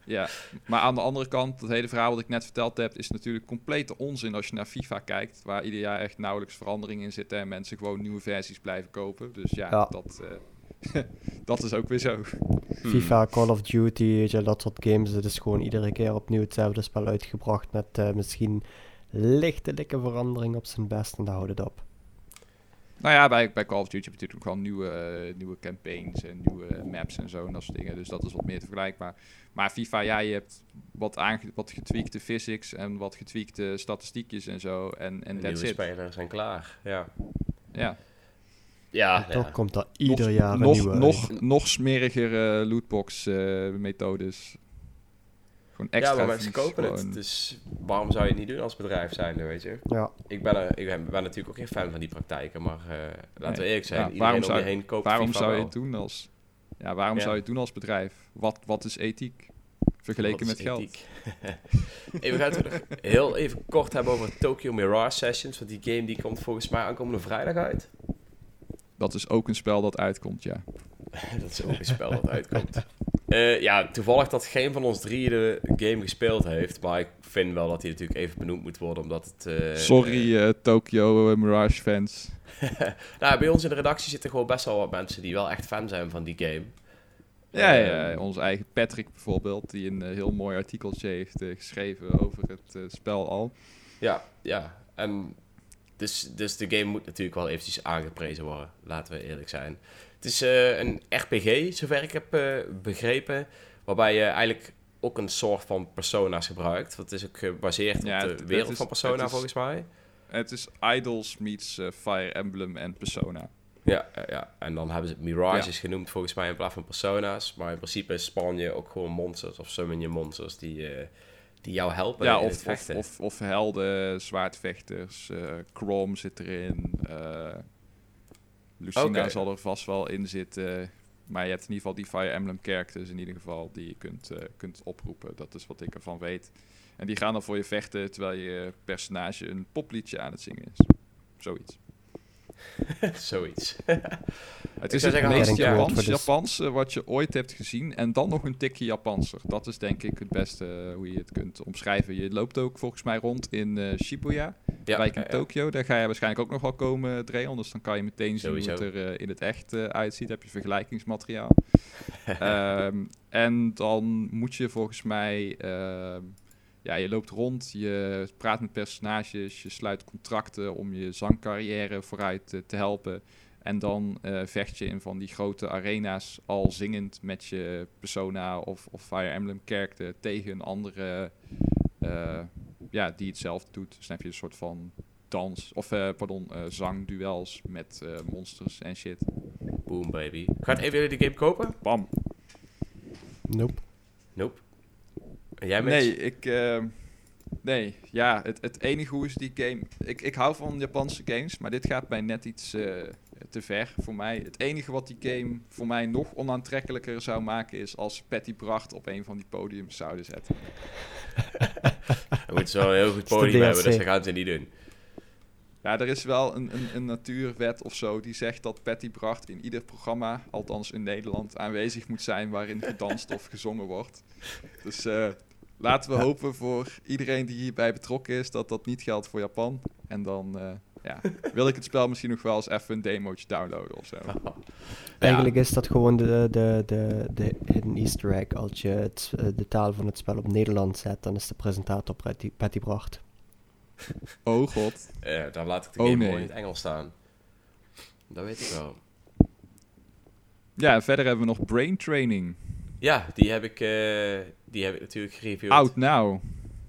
Ja, maar aan de andere kant, dat hele verhaal wat ik net verteld heb, is natuurlijk complete onzin als je naar FIFA kijkt, waar ieder jaar echt nauwelijks verandering in zitten en mensen gewoon nieuwe versies blijven kopen. Dus ja, Ja. Dat, eh, dat is ook weer zo. Hmm. FIFA, Call of Duty, dat soort games. Het is gewoon iedere keer opnieuw hetzelfde spel uitgebracht met eh, misschien lichtelijke verandering op zijn best en daar houdt het op. Nou ja, bij, bij Call of Duty heb je natuurlijk ook gewoon nieuwe, eh, nieuwe campaigns en nieuwe maps en zo en dat soort dingen. Dus dat is wat meer te vergelijkbaar. Maar FIFA, ja, je hebt wat, aange wat getweakte physics en wat getweakte statistiekjes en zo. En, en that's nieuwe it. spelers zijn klaar. Ja, Ja. ja, En toch ja. komt er ieder nog, jaar een nog, nieuwe nog, nog smeriger eh, lootbox eh, methodes. Gewoon extra ja maar mensen vies, kopen gewoon. het. Dus waarom zou je het niet doen als bedrijf zijn, weet je? Ja, Ik ben, er, ik ben, ben natuurlijk ook geen fan van die praktijken, maar eh, laten we eerlijk zijn. Ja, waarom om zou- je heen koopt waarom FIFA zou je wel. het doen als... Ja, waarom Ja. zou je het doen als bedrijf? Wat, wat is ethiek? Vergeleken met is geld. ethiek? Hey, we gaan het heel even kort hebben over Tokyo Mirage Sessions. Want die game die komt volgens mij aankomende vrijdag uit. Dat is ook een spel dat uitkomt, ja. dat is ook een spel dat uitkomt. Eh, ja, toevallig dat geen van ons drie de game gespeeld heeft. Maar ik vind wel dat hij natuurlijk even benoemd moet worden, omdat het... eh, Sorry, eh, Tokyo Mirage fans. nou, bij ons in de redactie zitten gewoon best wel wat mensen die wel echt fan zijn van die game. Ja, Ehm, ja, onze eigen Patrick bijvoorbeeld, die een heel mooi artikeltje heeft geschreven over het spel al. Ja, ja. En dus, dus de game moet natuurlijk wel eventjes aangeprezen worden, laten we eerlijk zijn. Het is eh, een RPG, zover ik heb eh, begrepen, waarbij je eigenlijk ook een soort van persona's gebruikt. Het is ook gebaseerd Ja, op de het wereld is- van Persona, is- volgens mij. Het is Idols meets eh, Fire Emblem en Persona. Ja, ja, ja, en dan hebben ze Mirages genoemd volgens mij in plaats van Persona's. Maar in principe spawn je ook gewoon monsters of summon je monsters die, die jou helpen Ja, in het of, of, vechten. of, of helden, zwaardvechters, Chrome zit erin. Lucina zal er vast wel in zitten. Maar je hebt in ieder geval die Fire Emblem characters in ieder geval die je kunt, eh, kunt oproepen. Dat is wat ik ervan weet. En die gaan dan voor je vechten terwijl je personage een popliedje aan het zingen is. Zoiets. Zoiets. Het is het meest Japans, this. Japanse wat je ooit hebt gezien. En dan nog een tikje Japanser. Dat is denk ik het beste eh, hoe je het kunt omschrijven. Je loopt ook volgens mij rond in eh, Shibuya, Ja, wijk in ja, ja. Tokio. Daar ga je waarschijnlijk ook nog wel komen, Dreon. Dus dan kan je meteen zien hoe het er eh, in het echt eh, uitziet. heb je vergelijkingsmateriaal. Ehm, en dan moet je volgens mij... ehm, ja, je loopt rond, je praat met personages, je sluit contracten om je zangcarrière vooruit eh, te helpen. En dan eh, vecht je in van die grote arena's al zingend met je persona of, of Fire Emblem character tegen een andere eh, ja, die hetzelfde doet. Dus dan heb je een soort van dans, of eh, pardon, eh, zangduels met eh, monsters en shit. Boom, baby. Gaat even jullie de game kopen? Bam. Nope. Nope. En jij, Mitch? Nee, ik. eh, nee, ja, het, het enige hoe is die game. Ik, ik hou van Japanse games, maar dit gaat mij net iets eh, te ver voor mij. Het enige wat die game voor mij nog onaantrekkelijker zou maken is als Patty Bracht op een van die podiums zouden zetten. We moeten zo een heel goed podium hebben, dus dat gaan ze niet doen. Ja, er is wel een, een, een natuurwet of zo die zegt dat Patty Bracht in ieder programma, althans in Nederland, aanwezig moet zijn waarin gedanst of gezongen wordt. Dus eh, laten we hopen voor iedereen die hierbij betrokken is dat dat niet geldt voor Japan. En dan eh, ja, wil ik het spel misschien nog wel eens even een demootje downloaden of zo. Eigenlijk is dat gewoon de, de, de, de hidden easter egg. Als je het, eh, de taal van het spel op Nederland zet, dan is de presentator Patty, Patty Bracht. Oh god. Eh, dan laat ik de Oh, game nee. in het Engels staan. Dat weet ik wel. Ja, verder hebben we nog Brain Training. Ja, die heb ik, eh, die heb ik natuurlijk gereviewd. Out now.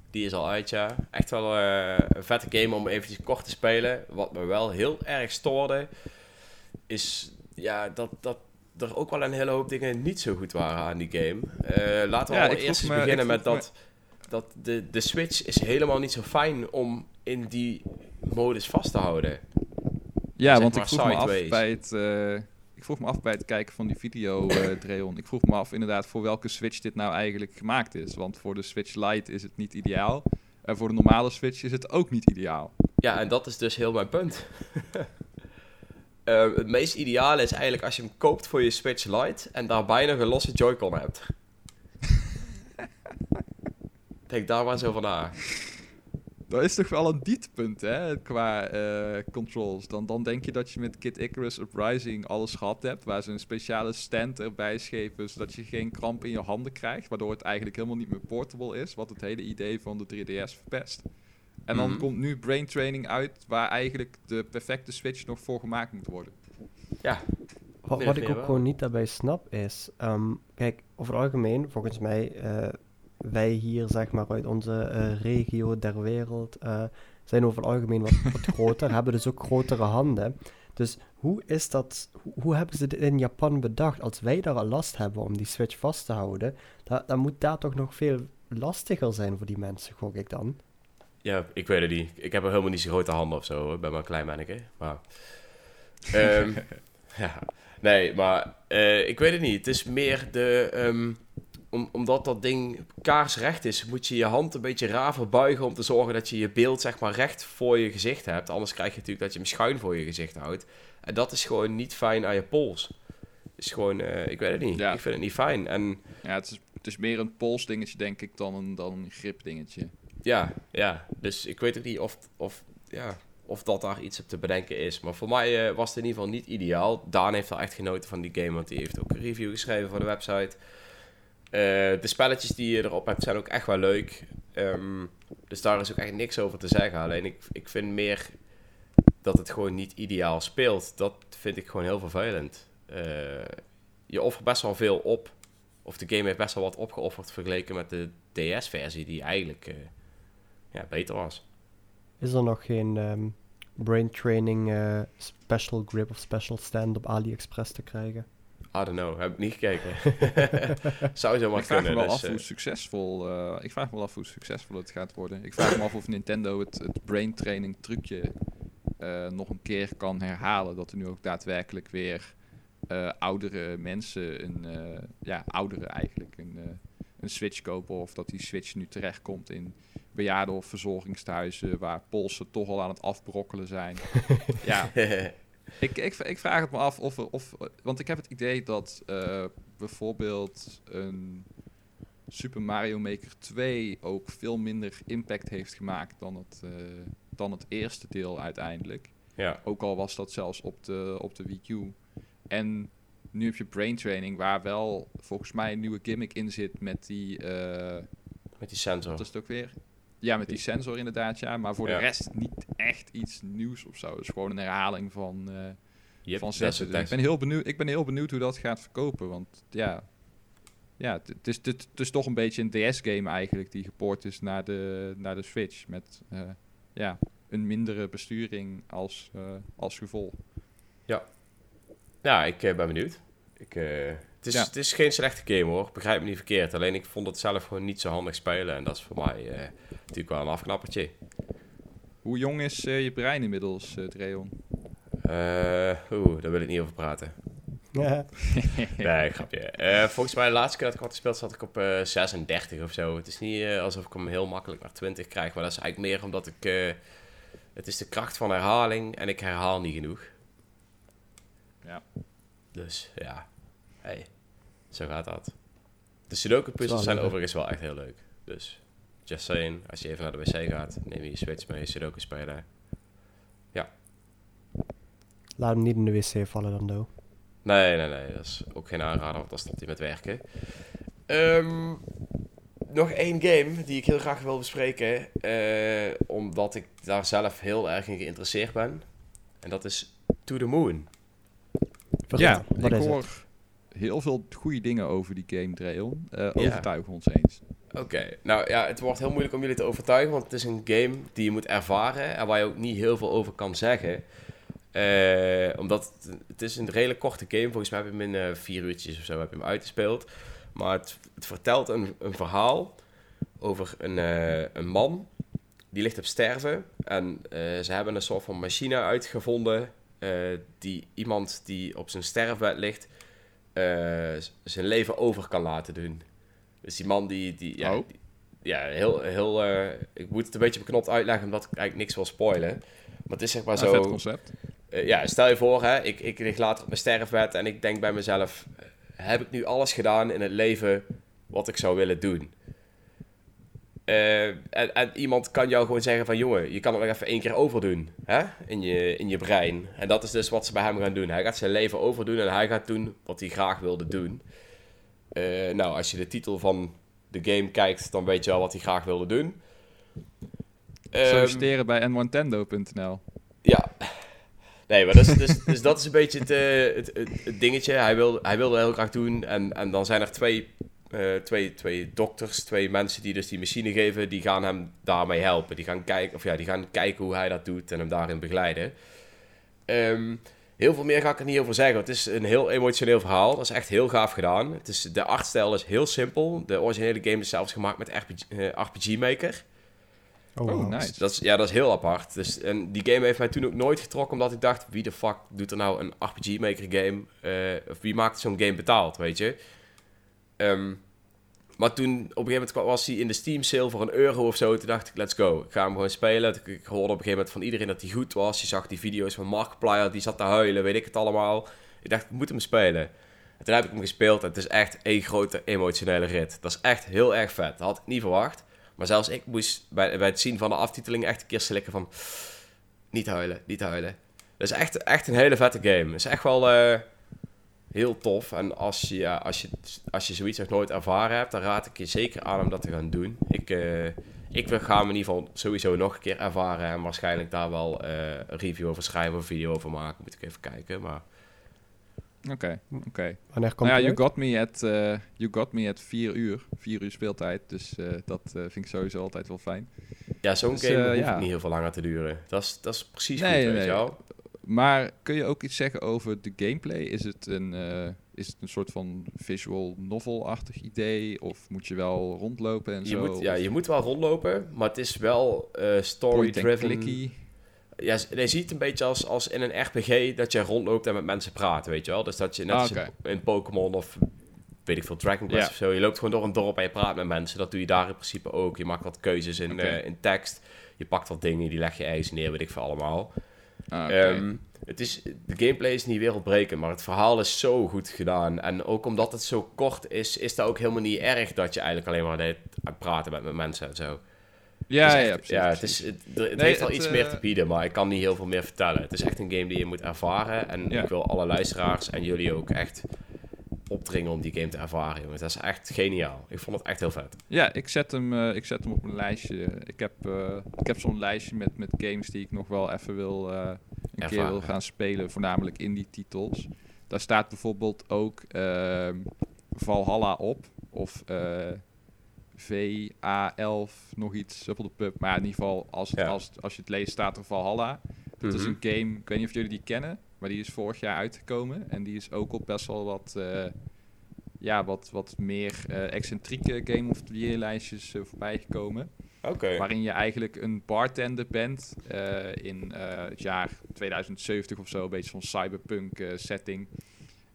Die is al uit, ja. Echt wel eh, een vette game om eventjes kort te spelen. Wat me wel heel erg stoorde, is ja, dat, dat er ook wel een hele hoop dingen niet zo goed waren aan die game. Eh, laten we Ja, al ik eerst eens vroeg me- beginnen met dat, dat de, de Switch is helemaal niet zo fijn om in die modus vast te houden. Ja, Zeg want ik vroeg me af bij het. eh, ik vroeg me af bij het kijken van die video, eh Dreon. Ik vroeg me af inderdaad voor welke Switch dit nou eigenlijk gemaakt is. Want voor de Switch Lite is het niet ideaal. En voor de normale Switch is het ook niet ideaal. Ja, en dat is dus heel mijn punt. Eh, het meest ideale is eigenlijk als je hem koopt voor je Switch Lite en daarbij nog een losse Joy-Con hebt. Denk daar maar eens over na. Dat is toch wel een dieptepunt, hè, qua eh, controls. Dan, dan denk je dat je met Kid Icarus Uprising alles gehad hebt, waar ze een speciale stand erbij schepen, zodat je geen kramp in je handen krijgt, waardoor het eigenlijk helemaal niet meer portable is, wat het hele idee van de 3DS verpest. En dan Mhm. komt nu Brain Training uit, waar eigenlijk de perfecte Switch nog voor gemaakt moet worden. Ja, Wat, ik ook wel? gewoon niet daarbij snap is, ehm, kijk, over het algemeen, volgens mij, eh, wij hier zeg maar uit onze eh, regio der wereld eh, zijn over het algemeen wat, wat groter, hebben dus ook grotere handen. Dus hoe is dat, hoe, hoe hebben ze dit in Japan bedacht? Als wij daar al last hebben om die switch vast te houden, da- dan moet dat toch nog veel lastiger zijn voor die mensen, gok ik dan. ja, ik weet het niet. Ik heb er helemaal niet zo grote handen of zo, hoor. ik ben maar een klein manneke. Maar, ehm, ja, nee, maar eh, ik weet het niet. Het is meer de, ehm, om, omdat dat ding kaarsrecht is, moet je je hand een beetje raar verbuigen om te zorgen dat je je beeld zeg maar recht voor je gezicht hebt. Anders krijg je natuurlijk dat je hem schuin voor je gezicht houdt. En dat is gewoon niet fijn aan je pols. is gewoon, eh, ik weet het niet. Ja. Ik vind het niet fijn. En Ja, het is, het is meer een polsdingetje, denk ik, dan een, dan een gripdingetje. ja, ja, dus ik weet ook niet of, of, ja, of dat daar iets op te bedenken is. Maar voor mij eh, was het in ieder geval niet ideaal. Daan heeft wel echt genoten van die game, want die heeft ook een review geschreven voor de website. Eh, de spelletjes die je erop hebt zijn ook echt wel leuk. Ehm, dus daar is ook echt niks over te zeggen. Alleen ik, ik vind meer dat het gewoon niet ideaal speelt. Dat vind ik gewoon heel vervelend. Eh, je offert best wel veel op. Of de game heeft best wel wat opgeofferd vergeleken met de DS-versie, die eigenlijk eh, ja, beter was. Is er nog geen ehm, brain training special grip of special stand op AliExpress te krijgen? I don't know, heb ik niet gekeken. Zou zo maar ik vraag me kunnen. wel dus, af eh, hoe succesvol, eh, ik vraag me wel af hoe succesvol het gaat worden. Ik vraag me af of Nintendo het, het brain training trucje eh, nog een keer kan herhalen. Dat er nu ook daadwerkelijk weer eh, oudere mensen, een, eh, ja, ouderen eigenlijk, een, eh, een Switch kopen. Of dat die Switch nu terechtkomt in bejaarden of verzorgingstehuizen waar polsen toch al aan het afbrokkelen zijn. ja, ik, ik, ik vraag het me af of, er- of... Want ik heb het idee dat eh, bijvoorbeeld een Super Mario Maker 2 ook veel minder impact heeft gemaakt dan het, eh, dan het eerste deel uiteindelijk. ja, Ook al was dat zelfs op de, op de Wii U. En nu heb je Brain Training, waar wel volgens mij een nieuwe gimmick in zit met die... eh, met die sensor. wat is het ook weer? Ja, met die sensor inderdaad, ja. Maar voor Ja. de rest niet echt iets nieuws of zo. Het is gewoon een herhaling van, Yep, van dat is zetten. het Dus ik, echt. ben heel benieuwd, ik ben heel benieuwd hoe dat gaat verkopen. Want ja, ja het- is, het, is toch een beetje een DS-game eigenlijk... die gepoord is naar de, naar de Switch. Met eh, ja, een mindere besturing als, eh, als gevolg. Ja, ik eh, ben benieuwd. Ik, het, is, Ja. het is geen slechte game hoor, begrijp me niet verkeerd. Alleen ik vond het zelf gewoon niet zo handig spelen. En dat is voor mij eh, natuurlijk wel een afknappertje. Hoe jong is eh, je brein inmiddels, eh Dreon? Eh, Oeh, daar wil ik niet over praten. Ja, Nee, grapje. Eh, volgens mij de laatste keer dat ik had gespeeld zat ik op eh 36 of zo. Het is niet eh, alsof ik hem heel makkelijk naar 20 krijg. Maar dat is eigenlijk meer omdat ik... eh, het is de kracht van herhaling en ik herhaal niet genoeg. Ja. Dus ja, hey, zo gaat dat. De Sudoku puzzels zijn leuk. overigens wel echt heel leuk. Dus just saying, als je even naar de wc gaat, neem je je Switch mee, Sudoku spelen. laat hem niet in de wc vallen dan, do. Nee, nee, nee, dat is ook geen aanrader, want dan stopt hij met werken. Ehm, nog één game die ik heel graag wil bespreken, eh, omdat ik daar zelf heel erg in geïnteresseerd ben. En dat is To The Moon. Ja, wat ik is hoor het? Heel veel goede dingen over die game, Dreon. Eh Ja. Overtuig ons eens. Oké, nou ja, het wordt heel moeilijk om jullie te overtuigen, want het is een game die je moet ervaren en waar je ook niet heel veel over kan zeggen. Eh, omdat het, het is een redelijk korte game, volgens mij heb je hem in eh, vier uurtjes of zo heb je hem uitgespeeld. Maar het, het vertelt een, een verhaal over een, eh, een man die ligt op sterven. En eh, ze hebben een soort van machine uitgevonden eh, die iemand die op zijn sterfbed ligt eh, zijn leven over kan laten doen. Dus die man die, die ja, Oh. die- ja heel, heel eh, ik moet het een beetje beknopt uitleggen omdat ik eigenlijk niks wil spoilen. Maar het is zeg maar zo, concept. eh, ja, stel je voor, hè, ik, ik lig later op mijn sterfbed en ik denk bij mezelf: eh, heb ik nu alles gedaan in het leven wat ik zou willen doen? Eh, en, en iemand kan jou gewoon zeggen: van jongen, je kan het nog even één keer overdoen hè, in, je, in je brein. En dat is dus wat ze bij hem gaan doen. Hij gaat zijn leven overdoen en hij gaat doen wat hij graag wilde doen. Eh, nou, als je de titel van de game kijkt, dan weet je wel wat hij graag wilde doen. Ehm, Solliciteren bij nwantendo.nl. ja. Nee, maar dus, dus, dus dat is een beetje het, eh, het, het, het dingetje. Hij wil, hij wilde heel graag doen. En, en dan zijn er twee, eh, twee, twee dokters, twee mensen die dus die machine geven. Die gaan hem daarmee helpen. Die gaan kijken, of ja, die gaan kijken hoe hij dat doet en hem daarin begeleiden. Ehm, heel veel meer ga ik er niet over zeggen. Het is een heel emotioneel verhaal. Dat is echt heel gaaf gedaan. Het is, de artstijl is heel simpel. De originele game is zelfs gemaakt met RPG, eh, RPG Maker. Oh, Oh, nice. Dus dat is, ja, dat is heel apart. Dus, en die game heeft mij toen ook nooit getrokken, omdat ik dacht, wie de fuck doet er nou een RPG Maker game? Eh, of wie maakt zo'n game betaald, weet je? Ehm, maar toen, op een gegeven moment was hij in de Steam sale voor een euro of zo. Toen dacht ik, let's go. Ik ga hem gewoon spelen. Ik, hoorde op een gegeven moment van iedereen dat hij goed was. Je zag die video's van Markiplier, die zat te huilen, weet ik het allemaal. Ik dacht, ik moet hem spelen. En toen heb ik hem gespeeld en het is echt één grote emotionele rit. Dat is echt heel erg vet. Dat had ik niet verwacht. Maar zelfs ik moest bij, bij het zien van de aftiteling echt een keer slikken van... Niet huilen, niet huilen. Dat is echt, echt een hele vette game. Het is echt wel eh, heel tof. En als je, ja, als, je, als je zoiets nog nooit ervaren hebt, dan raad ik je zeker aan om dat te gaan doen. Ik, uh, ik ga hem in ieder geval sowieso nog een keer ervaren. En waarschijnlijk daar wel uh, een review over schrijven of video over maken. Moet ik even kijken, maar... Oké, oké. Wanneer komt Nou ja, you got, me at, uh, you got me at 4 uur. 4 uur speeltijd. Dus uh, dat uh, vind ik sowieso altijd wel fijn. Ja, zo'n Dus, game eh, hoeft ja. niet heel veel langer te duren. Dat is, dat is precies Nee, goed, weet nee. Maar kun je ook iets zeggen over de gameplay? Is het een, eh, is het een soort van visual novel-achtig idee? Of moet je wel rondlopen en Je zo? moet, ja, je moet wel rondlopen, maar het is wel eh story-driven. Ja, je ziet het een beetje als, als in een RPG dat je rondloopt en met mensen praat, weet je wel. Dus dat je net Ah, als in, in Pokémon of weet ik veel, Dragon Quest Ja. of zo. Je loopt gewoon door een dorp en je praat met mensen. Dat doe je daar in principe ook. Je maakt wat keuzes in, eh, in tekst. Je pakt wat dingen, die leg je ergens neer, weet ik veel allemaal. Ah. Ehm, het is, de gameplay is niet wereldbrekend, maar het verhaal is zo goed gedaan. En ook omdat het zo kort is, is dat ook helemaal niet erg dat je eigenlijk alleen maar deed praten bent met mensen en zo. ja, Het ja, precies, ja, het, is, het, het Nee, heeft wel het, iets eh, meer te bieden, maar ik kan niet heel veel meer vertellen. Het is echt een game die je moet ervaren. En Ja. ik wil alle luisteraars en jullie ook echt opdringen om die game te ervaren, jongens. Dat is echt geniaal. Ik vond het echt heel vet. Ja, ik zet hem, eh, ik zet hem op mijn lijstje. Ik heb, eh, ik heb zo'n lijstje met, met games die ik nog wel even wil, eh, een keer Ervaren. wil gaan spelen, voornamelijk indie titels. Daar staat bijvoorbeeld ook ehm, Valhalla op, of eh, VA11, nog iets, op de pub. Maar in ieder geval, als, het, Ja. als, als je het leest, staat er Valhalla. Dat is Mhm. een game, ik weet niet of jullie die kennen, maar die is vorig jaar uitgekomen. En die is ook op best wel wat, eh, ja, wat, wat meer eh, excentrieke Game of the Year lijstjes eh, voorbij gekomen. Oké. Waarin je eigenlijk een bartender bent in het jaar 2070 of zo. Een beetje zo'n cyberpunk setting.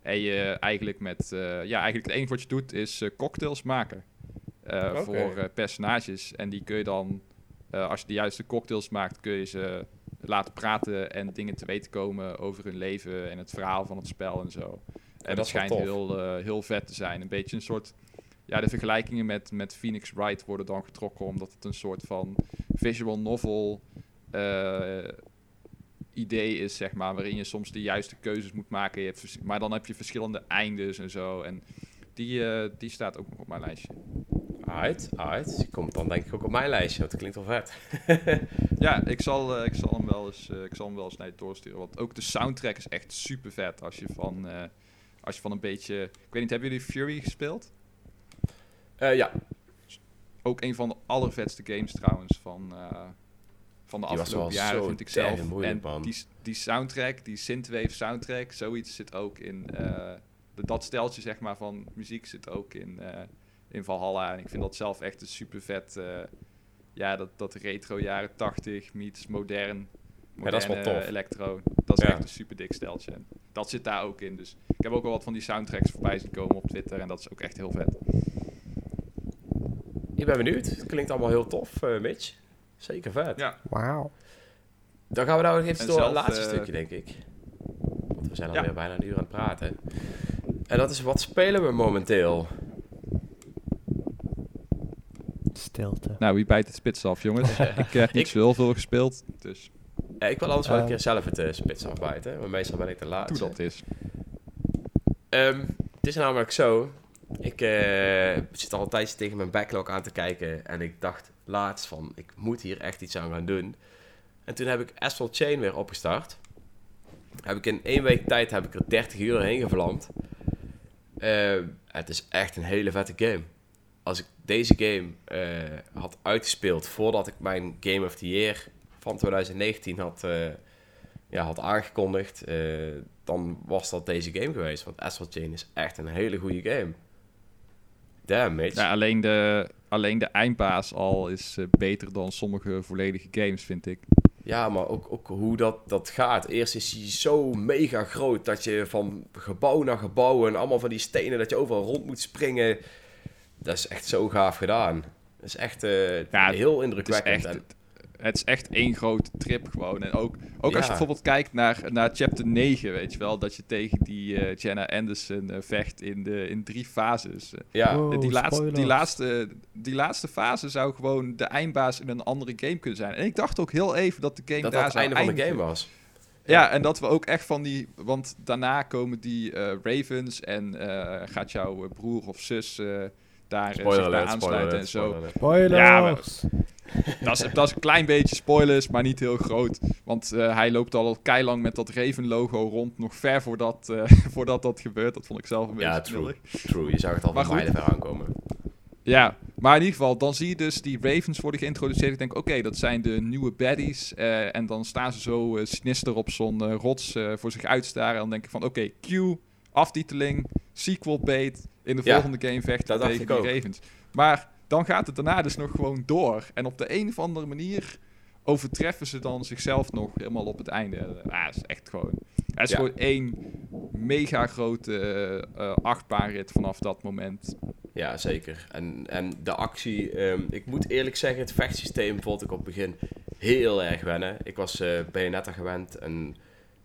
En je eigenlijk met, ja, eigenlijk het enige wat je doet is cocktails maken. Voor personages. En die kun je dan, als je de juiste cocktails maakt, kun je ze laten praten en dingen te weten komen over hun leven en het verhaal van het spel en zo. En dat schijnt heel, eh, heel vet te zijn. Een beetje een soort. Ja, de vergelijkingen met, met Phoenix Wright worden dan getrokken, omdat het een soort van visual novel eh, idee is, zeg maar, waarin je soms de juiste keuzes moet maken. Je hebt maar dan heb je verschillende eindes en zo. En die, eh, die staat ook nog op mijn lijstje. Uit, uit. Die komt dan denk ik ook op mijn lijstje, want dat klinkt wel vet. Ja, ik zal, eh, ik zal hem wel eens, eh, ik zal hem wel eens naar je doorsturen. Want ook de soundtrack is echt super vet als je van, eh, als je van een beetje. Ik weet niet, hebben jullie Fury gespeeld? Eh, ja, Ook een van de allervetste games trouwens van, eh, van de Die afgelopen jaren, zo vind ik zelf. moeilijk, en man. die, die soundtrack, die synthwave soundtrack, zoiets zit ook in... eh, de- dat steltje zeg maar van muziek zit ook in, eh, in Valhalla. En ik vind dat zelf echt een super vet... eh, ja, dat, dat retro jaren 80 meets modern, Ja, dat is wel moderne tof. electro. Dat is Ja. echt een super dik steltje. En dat zit daar ook in. Dus ik heb ook al wat van die soundtracks voorbij zien komen op Twitter. En dat is ook echt heel vet. ik ben benieuwd. Het klinkt allemaal heel tof, eh, Mitch. Zeker vet. Ja. Wauw. Dan gaan we nou nog even En door het laatste eh, stukje, denk ik. Want we zijn Ja. alweer bijna een uur aan het praten. En dat is, wat spelen we momenteel? Stilte. Nou, wie bijt het spits af, jongens? ik heb niet Ik- zo heel veel gespeeld, dus Ja, ik wil anders wel een Eh. keer zelf het uh, spits afbijten, maar meestal ben ik de doe laatste. dat eens. Ehm, het is namelijk zo. Ik eh, zit al een tijdje tegen mijn backlog aan te kijken. En ik dacht laatst van, ik moet hier echt iets aan gaan doen. En toen heb ik Asphalt Chain weer opgestart. Heb ik in één week tijd heb ik er 30 uur heen gevlamd. Ehm, het is echt een hele vette game. Als ik deze game eh, had uitgespeeld voordat ik mijn Game of the Year van 2019 had, eh, ja, had aangekondigd, eh, dan was dat deze game geweest. Want Asphalt Chain is echt een hele goede game. Damn. Ja, alleen, de, alleen de eindbaas al is beter dan sommige volledige games, vind ik. Ja, maar ook, ook hoe dat, dat gaat. Eerst is hij zo mega groot dat je van gebouw naar gebouw en allemaal van die stenen dat je overal rond moet springen. Dat is echt zo gaaf gedaan. Dat is echt eh, Ja, heel Het is indrukwekkend. echt, En- het is echt één grote trip gewoon. En ook, ook als je bijvoorbeeld kijkt naar, naar chapter 9, weet je wel, dat je tegen die eh, Jenna Anderson eh, vecht in, de, in drie fases. Ja, Wow. die, laatste, die, laatste, die laatste fase zou gewoon de eindbaas in een andere game kunnen zijn. En ik dacht ook heel even dat de game dat daar dat het zou einde van de game was. Ja, en dat we ook echt van die... Want daarna komen die eh, Ravens en eh, gaat jouw broer of zus eh, daar eh, zich bij alert, spoiler aansluiten en alert, zo. spoiler. Ja, maar-! Dat is, dat is een klein beetje spoilers, maar niet heel groot. Want eh, hij loopt al keilang met dat Raven-logo rond, nog ver voordat, eh, voordat dat gebeurt. Dat vond ik zelf een Ja, beetje true. knullig. True, je zag het al Maar van beide ver aankomen. Ja, maar in ieder geval, dan zie je dus die Ravens worden geïntroduceerd. Ik denk, oké, dat zijn de nieuwe baddies. eh, en dan staan ze zo sinister op zo'n eh, rots eh, voor zich uitstaren. En dan denk ik van, oké, Q, aftiteling, sequel bait. In de Ja, volgende game vechten dat tegen die. Ravens. Maar dan gaat het daarna dus nog gewoon door. En op de een of andere manier overtreffen ze dan zichzelf nog helemaal op het einde. Ah, het is echt gewoon... Het is Ja. gewoon één mega grote eh, eh, achtbaanrit vanaf dat moment. Ja, zeker. En, en de actie, ehm, ik moet eerlijk zeggen, het vechtsysteem vond ik op het begin heel erg wennen. Ik was eh Bayonetta gewend en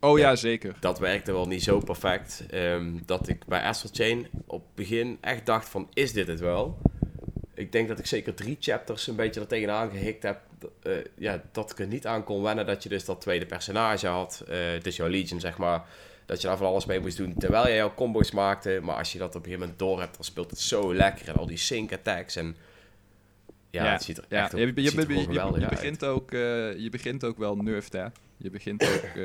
Oh ja, zeker. dat werkte wel niet zo perfect. ehm, dat ik bij Astral Chain op het begin echt dacht van, is dit het wel? Ik denk dat ik zeker drie chapters een beetje er tegenaan gehikt heb. eh, ja, dat ik er niet aan kon wennen dat je dus dat tweede personage had. het is jouw Legion, zeg maar. Dat je daar van alles mee moest doen terwijl je jouw combo's maakte. Maar als je dat op een gegeven moment door hebt, dan speelt het zo lekker. En al die sync attacks en... Ja, het ziet er Ja, echt op, je, je, je, je, uit. begint ook, eh, je begint ook wel nerfed, hè? Je begint ook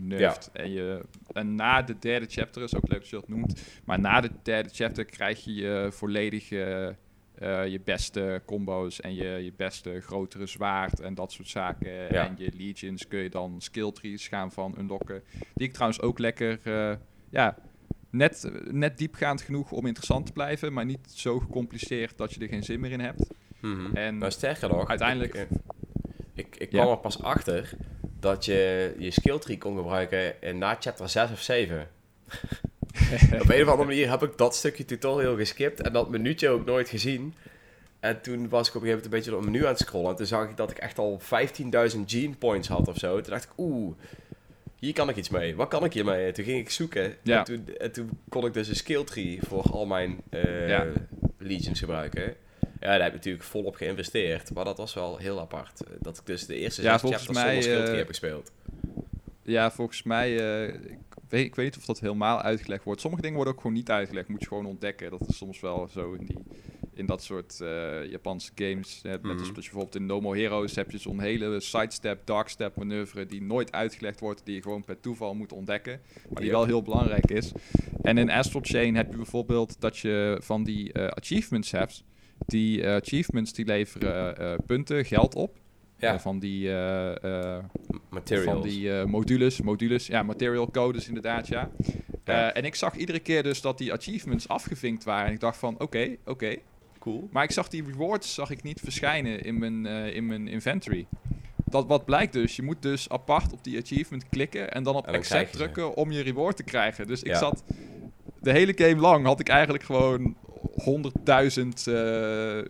nerfed. En, je, en na de derde chapter, is ook leuk dat je dat noemt, maar na de derde chapter krijg je je volledige, eh, je beste combo's en je, je beste grotere zwaard en dat soort zaken. Ja. En je legions kun je dan skill trees gaan van unlocken. Die ik trouwens ook lekker, eh, ja, net, net diepgaand genoeg om interessant te blijven, maar niet zo gecompliceerd dat je er geen zin meer in hebt. Mhm. En nou, sterker nog, uiteindelijk- Ik, ik, ik Ja. kwam er pas achter dat je je skill tree kon gebruiken in, na chapter 6 of 7. op een of andere manier heb ik dat stukje tutorial geskipt en dat minuutje ook nooit gezien. En toen was ik op een gegeven moment een beetje op een menu aan het scrollen. En toen zag ik dat ik echt al 15.000 gene points had of zo. Toen dacht ik, oeh, hier kan ik iets mee. Wat kan ik hiermee? Toen ging ik zoeken. Ja. En, toen, en toen kon ik dus een skill tree voor al mijn Ja. legions gebruiken. Ja, daar heb ik natuurlijk volop geïnvesteerd. Maar dat was wel heel apart. Dat ik dus de eerste Ja, zes volgens chapters mij, zonder eh, heb gespeeld. Ja, volgens mij, eh, ik, weet, ik weet niet of dat helemaal uitgelegd wordt. Sommige dingen worden ook gewoon niet uitgelegd, moet je gewoon ontdekken. Dat is soms wel zo in, die, in dat soort eh, Japanse games. Net net als Mhm. bijvoorbeeld in No More Heroes heb je zo'n hele sidestep, darkstep manoeuvre die nooit uitgelegd wordt, die je gewoon per toeval moet ontdekken. Maar die wel heel belangrijk is. En in Astral Chain heb je bijvoorbeeld dat je van die eh, achievements hebt. Die eh, achievements die leveren eh, punten, geld op. Ja, Eh, van die eh, eh, materials. van die eh, modules, modules, ja, material codes inderdaad, ja. Ja. Eh, en ik zag iedere keer dus dat die achievements afgevinkt waren. En ik dacht van, oké, oké. cool. Maar ik zag die rewards zag ik niet verschijnen in mijn, eh, in mijn inventory. Dat wat blijkt dus, je moet dus apart op die achievement klikken en dan op En dan krijg accept drukken om je reward te krijgen. Dus ik Ja. zat de hele game lang had ik eigenlijk gewoon 100.000 eh,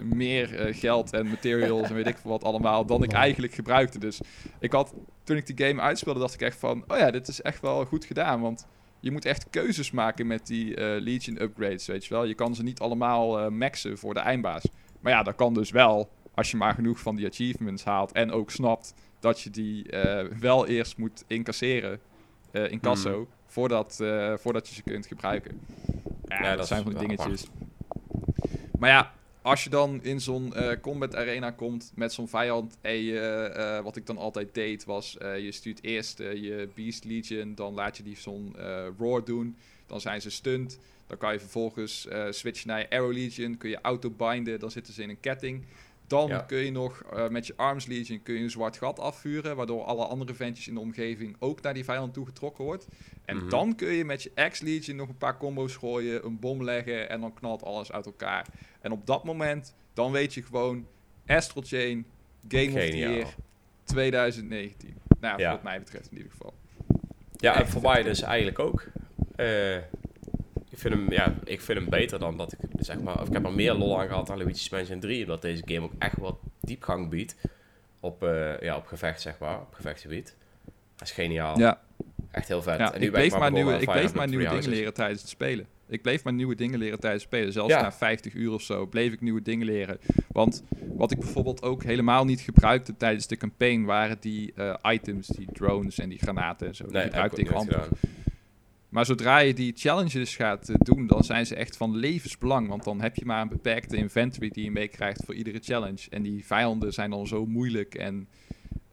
meer eh, geld en materials en weet ik veel wat allemaal dan ik eigenlijk gebruikte. Dus ik had, toen ik die game uitspeelde, dacht ik echt van, oh ja, dit is echt wel goed gedaan, want je moet echt keuzes maken met die eh, Legion upgrades, weet je wel. Je kan ze niet allemaal maxen voor de eindbaas. Maar ja, dat kan dus wel als je maar genoeg van die achievements haalt en ook snapt dat je die wel eerst moet incasseren in Casso Mhm. voordat, voordat je ze kunt gebruiken. Ja, Ja, dat, dat zijn van die dingetjes. Maar ja, als je dan in zo'n eh, combat arena komt met zo'n vijand en je, eh, wat ik dan altijd deed was, eh, je stuurt eerst je Beast Legion, dan laat je die zo'n roar doen, dan zijn ze stunt, dan kan je vervolgens switchen naar je Arrow Legion, kun je auto-binden, dan zitten ze in een ketting. Dan Ja. kun je nog eh, met je Arms Legion kun je een zwart gat afvuren, waardoor alle andere ventjes in de omgeving ook naar die vijand toe getrokken wordt. En Mhm. dan kun je met je X-Legion nog een paar combo's gooien, een bom leggen en dan knalt alles uit elkaar. En op dat moment, dan weet je gewoon, Astral Chain, Game of the. Year 2019. Nou, Ja. wat mij betreft in ieder geval. Ja, en voor mij dus eigenlijk ook. Eh, vind hem, ja, ik vind hem beter dan dat ik, zeg maar... Of ik heb er meer lol aan gehad dan Luigi's Mansion 3. Omdat deze game ook echt wat diepgang biedt. op, eh, ja, op gevecht, zeg maar, op gevechtsgebied. Dat is geniaal. Ja, Echt heel vet. ja en nu ik bleef maar, nieuwe, ik bleef maar nieuwe dingen leren tijdens het spelen. Ik bleef maar nieuwe dingen leren tijdens het spelen. Zelfs Ja. na 50 uur of zo bleef ik nieuwe dingen leren. Want wat ik bijvoorbeeld ook helemaal niet gebruikte tijdens de campaign... waren die eh, items, die drones en die granaten en zo. die Nee, heb gebruikte ik ik. Maar zodra je die challenges gaat eh, doen, dan zijn ze echt van levensbelang. Want dan heb je maar een beperkte inventory die je meekrijgt voor iedere challenge. En die vijanden zijn dan zo moeilijk en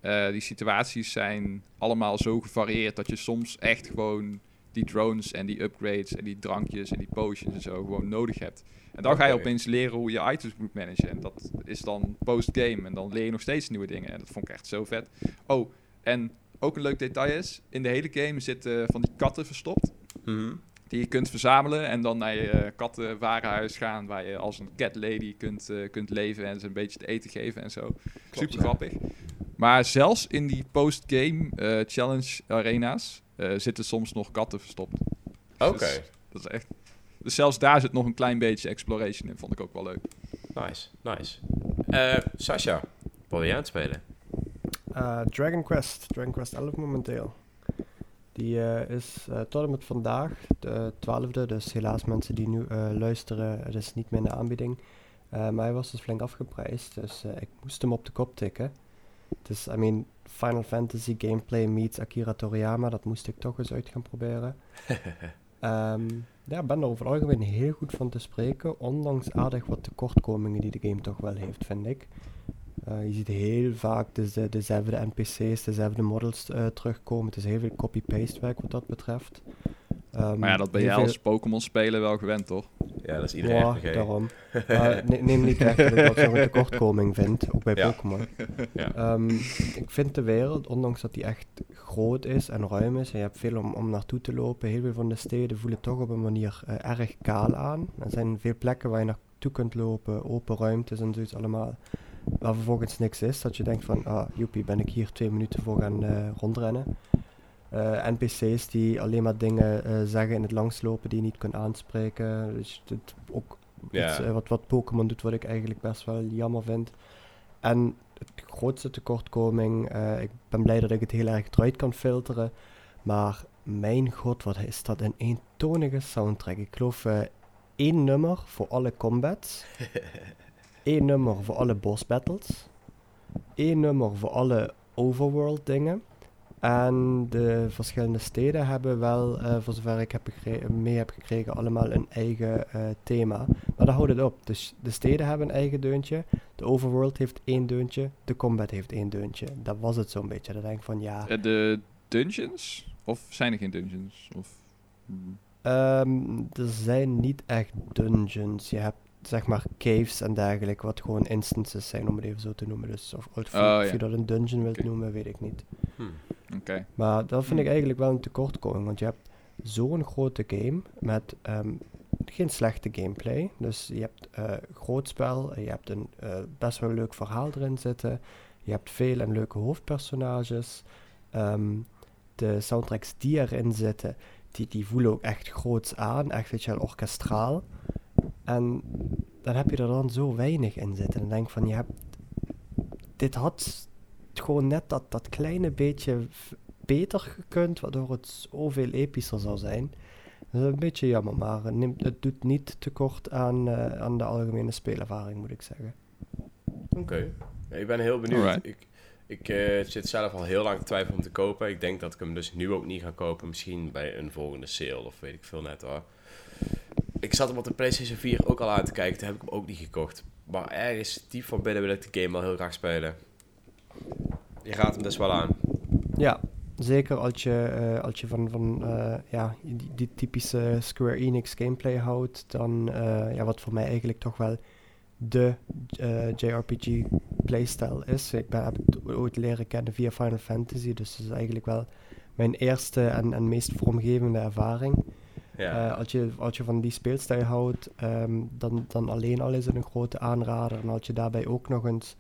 eh, die situaties zijn allemaal zo gevarieerd dat je soms echt gewoon die drones en die upgrades en die drankjes en die potions en zo gewoon nodig hebt. En dan ga je opeens leren hoe je items moet managen. En dat is dan post-game. En dan leer je nog steeds nieuwe dingen. En dat vond ik echt zo vet. Oh, en ook een leuk detail is, in de hele game zitten van die katten verstopt Mhm. die je kunt verzamelen en dan naar je eh, kattenwarenhuis gaan, waar je als een cat lady kunt, eh, kunt leven en ze een beetje te eten geven en zo. Super ja. grappig. Maar zelfs in die post-game eh, challenge arena's zitten soms nog katten verstopt. Oké, Dus dat is echt. Dus zelfs daar zit nog een klein beetje exploration in, vond ik ook wel leuk. nice, nice. Sasha, wat wil jij aan het spelen? Eh, Dragon Quest, Dragon Quest 11 momenteel. Die eh, is eh, tot en met vandaag, de 12e, dus helaas mensen die nu luisteren, het is niet meer in de aanbieding. Maar hij was dus flink afgeprijsd, dus ik moest hem op de kop tikken. Dus, I mean, Final Fantasy gameplay meets Akira Toriyama, dat moest ik toch eens uit gaan proberen. Ehm, ja, ik ben er over het algemeen heel goed van te spreken, ondanks aardig wat tekortkomingen die de game toch wel heeft, vind ik. Eh, je ziet heel vaak deze, dezelfde NPC's, dezelfde models eh, terugkomen. Het is heel veel copy-paste werk wat dat betreft. Ehm, Maar ja, dat ben jij veel- als Pokémon speler wel gewend, toch? Ja, dat is iedereen Ja, RPG. daarom. Maar neem niet weg dat ik dat zo'n tekortkoming vind, ook bij Ja. Pokémon. Ja. Ehm, ik vind de wereld, ondanks dat die echt groot is en ruim is, en je hebt veel om, om naartoe te lopen, heel veel van de steden voelen toch op een manier eh, erg kaal aan. Er zijn veel plekken waar je naartoe kunt lopen, open ruimtes en zoiets allemaal, waar vervolgens niks is. Dat je denkt van, ah, joepie, ben ik hier twee minuten voor gaan eh, rondrennen. Eh, NPC's die alleen maar dingen eh, zeggen in het langslopen die je niet kunt aanspreken. Dus het, ook iets, wat, wat Pokémon doet, wat ik eigenlijk best wel jammer vind. En het grootste tekortkoming, ik ben blij dat ik het heel erg eruit kan filteren. Maar mijn god, wat is dat een eentonige soundtrack. Ik geloof één nummer voor alle combats. één nummer voor alle boss battles. één nummer voor alle overworld dingen. En de verschillende steden hebben wel, eh, voor zover ik heb mee heb gekregen, allemaal een eigen eh, thema. Maar daar houdt het op. Dus de steden hebben een eigen deuntje. De overworld heeft één deuntje. De combat heeft één deuntje. Dat was het zo'n beetje. Dan denk ik van ja. Eh, de dungeons? Of zijn er geen dungeons? Of... Hmm. Ehm, er zijn niet echt dungeons. Je hebt zeg maar caves en dergelijke, wat gewoon instances zijn om het even zo te noemen. Dus of, of, Oh, ja. of je dat een dungeon wilt noemen, weet ik niet. Hm. Oké. Maar dat vind ik Hmm. eigenlijk wel een tekortkoming, want je hebt zo'n grote game met ehm, geen slechte gameplay. Dus je hebt eh groot spel, je hebt een eh, best wel leuk verhaal erin zitten. Je hebt veel en leuke hoofdpersonages. Ehm, de soundtracks die erin zitten, die, die voelen ook echt groots aan, echt weet je wel, orkestraal. En dan heb je er dan zo weinig in zitten. En denk van, je hebt... Dit had gewoon net dat, dat kleine beetje beter gekund, waardoor het zoveel epischer zou zijn. Dat is een beetje jammer, maar het, neemt, het doet niet tekort aan, eh, aan de algemene speelervaring, moet ik zeggen. Oké. Ja, ik ben heel benieuwd. Alright. Ik, ik eh, zit zelf al heel lang te twijfelen om te kopen. Ik denk dat ik hem dus nu ook niet ga kopen. Misschien bij een volgende sale of weet ik veel net hoor. Ik zat hem op de PlayStation 4 ook al aan te kijken. Toen heb ik hem ook niet gekocht. Maar ergens diep van binnen wil ik de game wel heel graag spelen. Je gaat hem dus wel aan. Ja, zeker als je, eh, als je van, van eh, ja, die, die typische Square Enix gameplay houdt, dan eh, ja, wat voor mij eigenlijk toch wel de JRPG playstyle is. Ik ben, heb het ooit leren kennen via Final Fantasy, dus dat is eigenlijk wel mijn eerste en, en meest vormgevende ervaring. Ja. Eh, als, je, als je van die speelstijl houdt, ehm, dan, dan alleen al is het een grote aanrader. En als je daarbij ook nog eens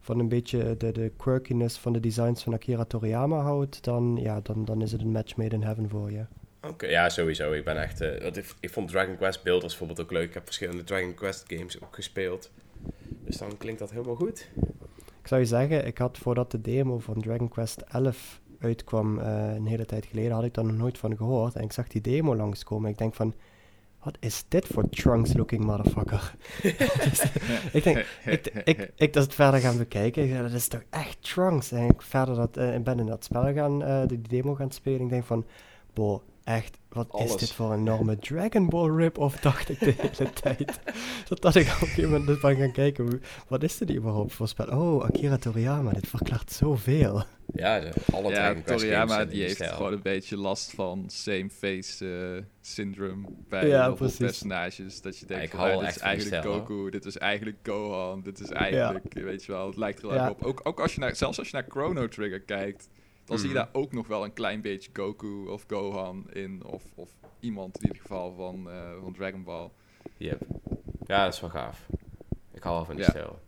van een beetje de, de quirkiness van de designs van Akira Toriyama houdt, dan, ja, dan, dan is het een match made in heaven voor je. Oké, ja, sowieso. Ik ben echt... eh, ik vond Dragon Quest Builders bijvoorbeeld ook leuk. Ik heb verschillende Dragon Quest games ook gespeeld. Dus dan klinkt dat helemaal goed. ik zou je zeggen, ik had voordat de demo van Dragon Quest 11 uitkwam, eh, een hele tijd geleden, had ik daar nog nooit van gehoord. En ik zag die demo langskomen en ik denk van, wat is dit voor Trunks-looking motherfucker? Dus, ik denk, ik, ik, ik dat het verder gaan bekijken, ik, dat is toch echt Trunks? En ik verder dat, uh, ben in dat spel gaan, uh, die demo gaan spelen, ik denk van, boh, echt, wat Alles. is dit voor een enorme Dragon Ball rip-off, dacht ik de hele tijd. Totdat ik op een gegeven moment dus ben gaan kijken, wat is dit überhaupt voor spel? Oh, Akira Toriyama, dit verklaart zoveel. Ja, de- alle Ja, Toriyama die heeft stijl. gewoon een beetje last van same face eh, syndrome bij Ja, heel veel precies. personages. Dat je denkt, ah, wel dit is eigenlijk stijl, Goku, dit is eigenlijk Gohan, dit is eigenlijk, weet je wel, het lijkt er heel Ja. erg op. Ook, ook als je naar, zelfs als je naar Chrono Trigger kijkt, dan zie je Mhm. daar ook nog wel een klein beetje Goku of Gohan in, of, of iemand in ieder geval van, eh, van Dragon Ball. Yep. Ja, dat is wel gaaf. Ik hou wel van die Ja. stijl.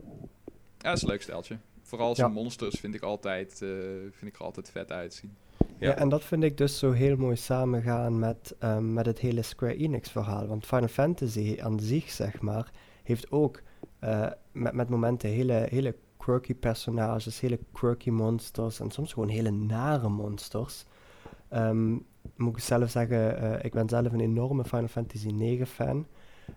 Ja, dat is een leuk steltje. Vooral Ja. zijn monsters vind ik altijd, eh, vind ik er altijd vet uitzien. Ja. Ja. en dat vind ik dus zo heel mooi samengaan met, ehm, met het hele Square Enix verhaal. Want Final Fantasy aan zich, zeg maar, heeft ook eh, met, met momenten hele, hele quirky personages, hele quirky monsters en soms gewoon hele nare monsters. Ehm, moet ik zelf zeggen, eh, ik ben zelf een enorme Final Fantasy 9 fan.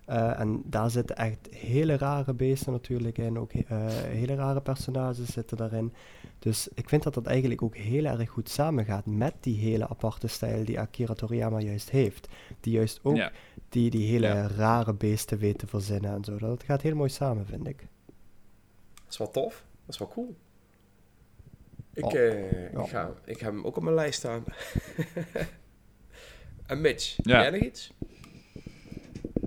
Eh, en daar zitten echt hele rare beesten natuurlijk in. Ook eh, hele rare personages zitten daarin. Dus ik vind dat dat eigenlijk ook heel erg goed samengaat met die hele aparte stijl die Akira Toriyama juist heeft. Die juist ook Ja. die, die hele Ja. rare beesten weet te verzinnen en zo. Dat gaat heel mooi samen, vind ik. Dat is wel tof. Dat is wel cool. Ik, Oh. eh, Ja. ik, ga, ik heb hem ook op mijn lijst staan. en Mitch, Ja. jij nog iets?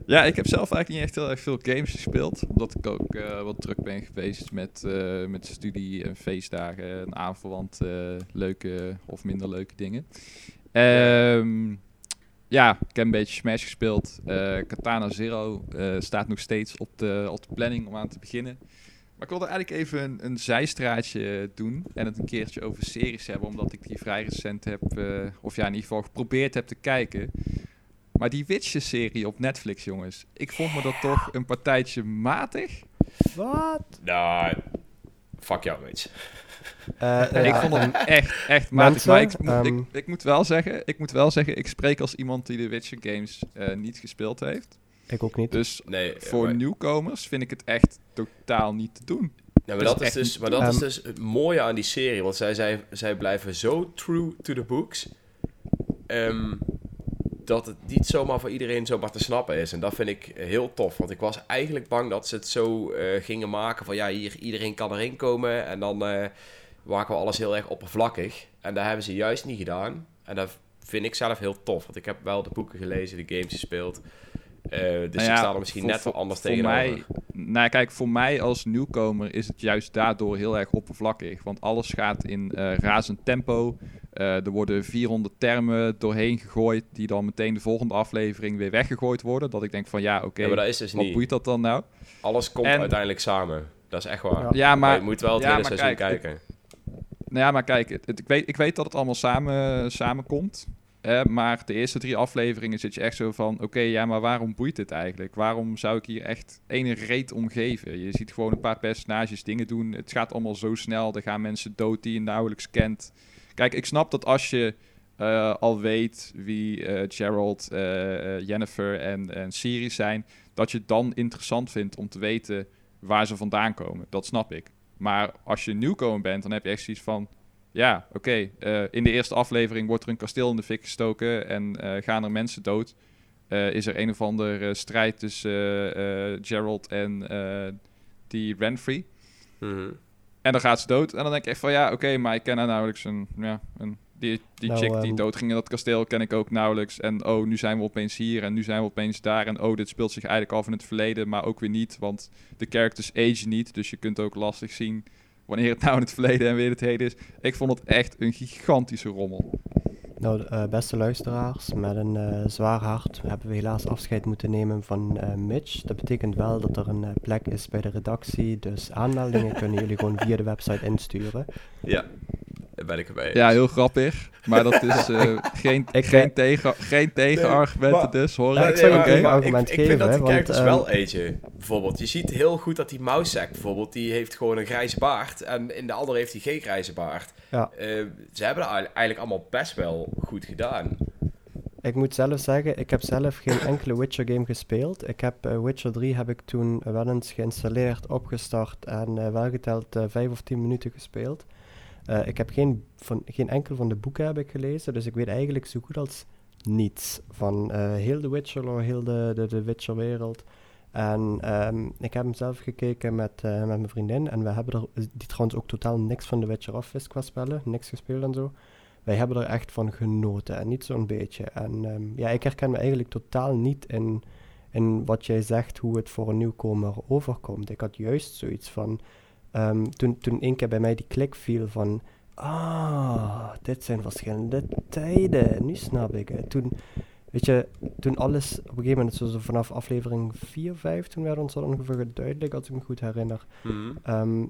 Ja, ik heb zelf eigenlijk niet echt heel erg veel games gespeeld. Omdat ik ook eh, wat druk ben geweest met, eh, met studie en feestdagen en aanverwante eh, leuke of minder leuke dingen. Ehm, ja, ik heb een beetje Smash gespeeld. Eh, Katana Zero eh, staat nog steeds op de, op de planning om aan te beginnen. Maar ik wilde eigenlijk even een, een zijstraatje doen en het een keertje over series hebben, omdat ik die vrij recent heb, eh, of ja, in ieder geval geprobeerd heb te kijken. Maar die Witcher-serie op Netflix, jongens. Ik vond me dat toch een partijtje matig. Wat? Nou, fuck jou, Mitch. Eh, ik vond hem echt, echt matig. mensen, maar ik, moet- ehm, ik, ik, moet wel zeggen, ik moet wel zeggen, ik spreek als iemand die de Witcher-games eh, niet gespeeld heeft. Ik ook niet. Dus Nee, eh, voor maar, nieuwkomers vind ik het echt totaal niet te doen. ja, maar dat dat, is dus, maar dat is Ehm, dus het mooie aan die serie. Want zij, zij, zij blijven zo true to the books. ehm, dat het niet zomaar voor iedereen zomaar te snappen is. En dat vind ik heel tof. Want ik was eigenlijk bang dat ze het zo eh, gingen maken van... Ja, hier, iedereen kan erin komen. En dan eh maken we alles heel erg oppervlakkig. En dat hebben ze juist niet gedaan. En dat vind ik zelf heel tof. Want ik heb wel de boeken gelezen, de games gespeeld. Eh, dus Nou ja, ik sta er misschien voor- net wel anders voor tegenover. mij, nou kijk, voor mij als nieuwkomer is het juist daardoor heel erg oppervlakkig. Want alles gaat in eh, razend tempo. Eh, er worden 400 termen doorheen gegooid die dan meteen de volgende aflevering weer weggegooid worden. Dat ik denk van ja, oké, Ja, maar dat is dus wat niet. boeit dat dan nou? Alles komt En- uiteindelijk samen. Dat is echt waar. Ja. Ja, Maar, maar, je moet wel het ja, hele seizoen kijk, kijken. Nou ja, maar kijk, het, het- ik, weet, ik weet dat het allemaal samen, samenkomt. Eh, maar de eerste drie afleveringen zit je echt zo van... Oké, ja, maar waarom boeit dit eigenlijk? Waarom zou ik hier echt ene reet om geven? Je ziet gewoon een paar personages dingen doen. Het gaat allemaal zo snel. Er gaan mensen dood die je nauwelijks kent. Kijk, ik snap dat als je eh, al weet wie eh, Gerald, Jennifer en, en Siri zijn... dat je het dan interessant vindt om te weten waar ze vandaan komen. Dat snap ik. Maar als je nieuwkomer bent, dan heb je echt zoiets van... Ja, oké, eh, in de eerste aflevering wordt er een kasteel in de fik gestoken en eh, gaan er mensen dood. Eh, is er een of andere strijd tussen Gerald en eh, die Renfrey. Mhm. En dan gaat ze dood. En dan denk ik echt van, ja, oké, maar ik ken haar nauwelijks. Een, ja, een, die die Nou, chick die ehm, doodging in dat kasteel ken ik ook nauwelijks. En oh, nu zijn we opeens hier en nu zijn we opeens daar. En oh, dit speelt zich eigenlijk af in het verleden, maar ook weer niet. Want de characters age niet, dus je kunt ook lastig zien wanneer het nou in het verleden en weer het heden is. Ik vond het echt een gigantische rommel. Nou, eh, beste luisteraars, met een eh, zwaar hart hebben we helaas afscheid moeten nemen van eh, Mitch. Dat betekent wel dat er een plek is bij de redactie, dus aanmeldingen kunnen jullie gewoon via de website insturen. Ja. Ben ik erbij. Ja, heel grappig. Maar dat is eh, geen, Ik- geen, tegen, geen tegenargumenten dus, hoor Ja, ik. ik maar- maar ik, ik vind dat die want, characters ehm, wel eentje. Bijvoorbeeld, je ziet heel goed dat die Mousak bijvoorbeeld, die heeft gewoon een grijze baard. En in de andere heeft hij geen grijze baard. Ja. Eh, ze hebben dat eigenlijk allemaal best wel goed gedaan. Ik moet zelf zeggen, ik heb zelf geen enkele Witcher game gespeeld. Ik heb eh, Witcher 3 heb ik toen wel eens geïnstalleerd, opgestart en eh, wel geteld eh, 5 of 10 minuten gespeeld. Eh, ik heb geen, van, geen enkel van de boeken heb ik gelezen, dus ik weet eigenlijk zo goed als niets van eh, heel de Witcher heel de, de, de Witcher wereld. En ehm, ik heb hem zelf gekeken met, eh, met mijn vriendin en we hebben er, die trouwens ook totaal niks van de Witcher af wist qua spellen, niks gespeeld en zo. Wij hebben er echt van genoten en niet zo'n beetje. En ehm, ja, ik herken me eigenlijk totaal niet in, in wat jij zegt, hoe het voor een nieuwkomer overkomt. Ik had juist zoiets van, ehm, toen, toen één keer bij mij die klik viel van, ah, dit zijn verschillende tijden, nu snap ik het. Toen, weet je, toen alles, op een gegeven moment, zo vanaf aflevering 4, 5, toen werd ons dat ongeveer duidelijk, als ik me goed herinner. Mhm. Ehm,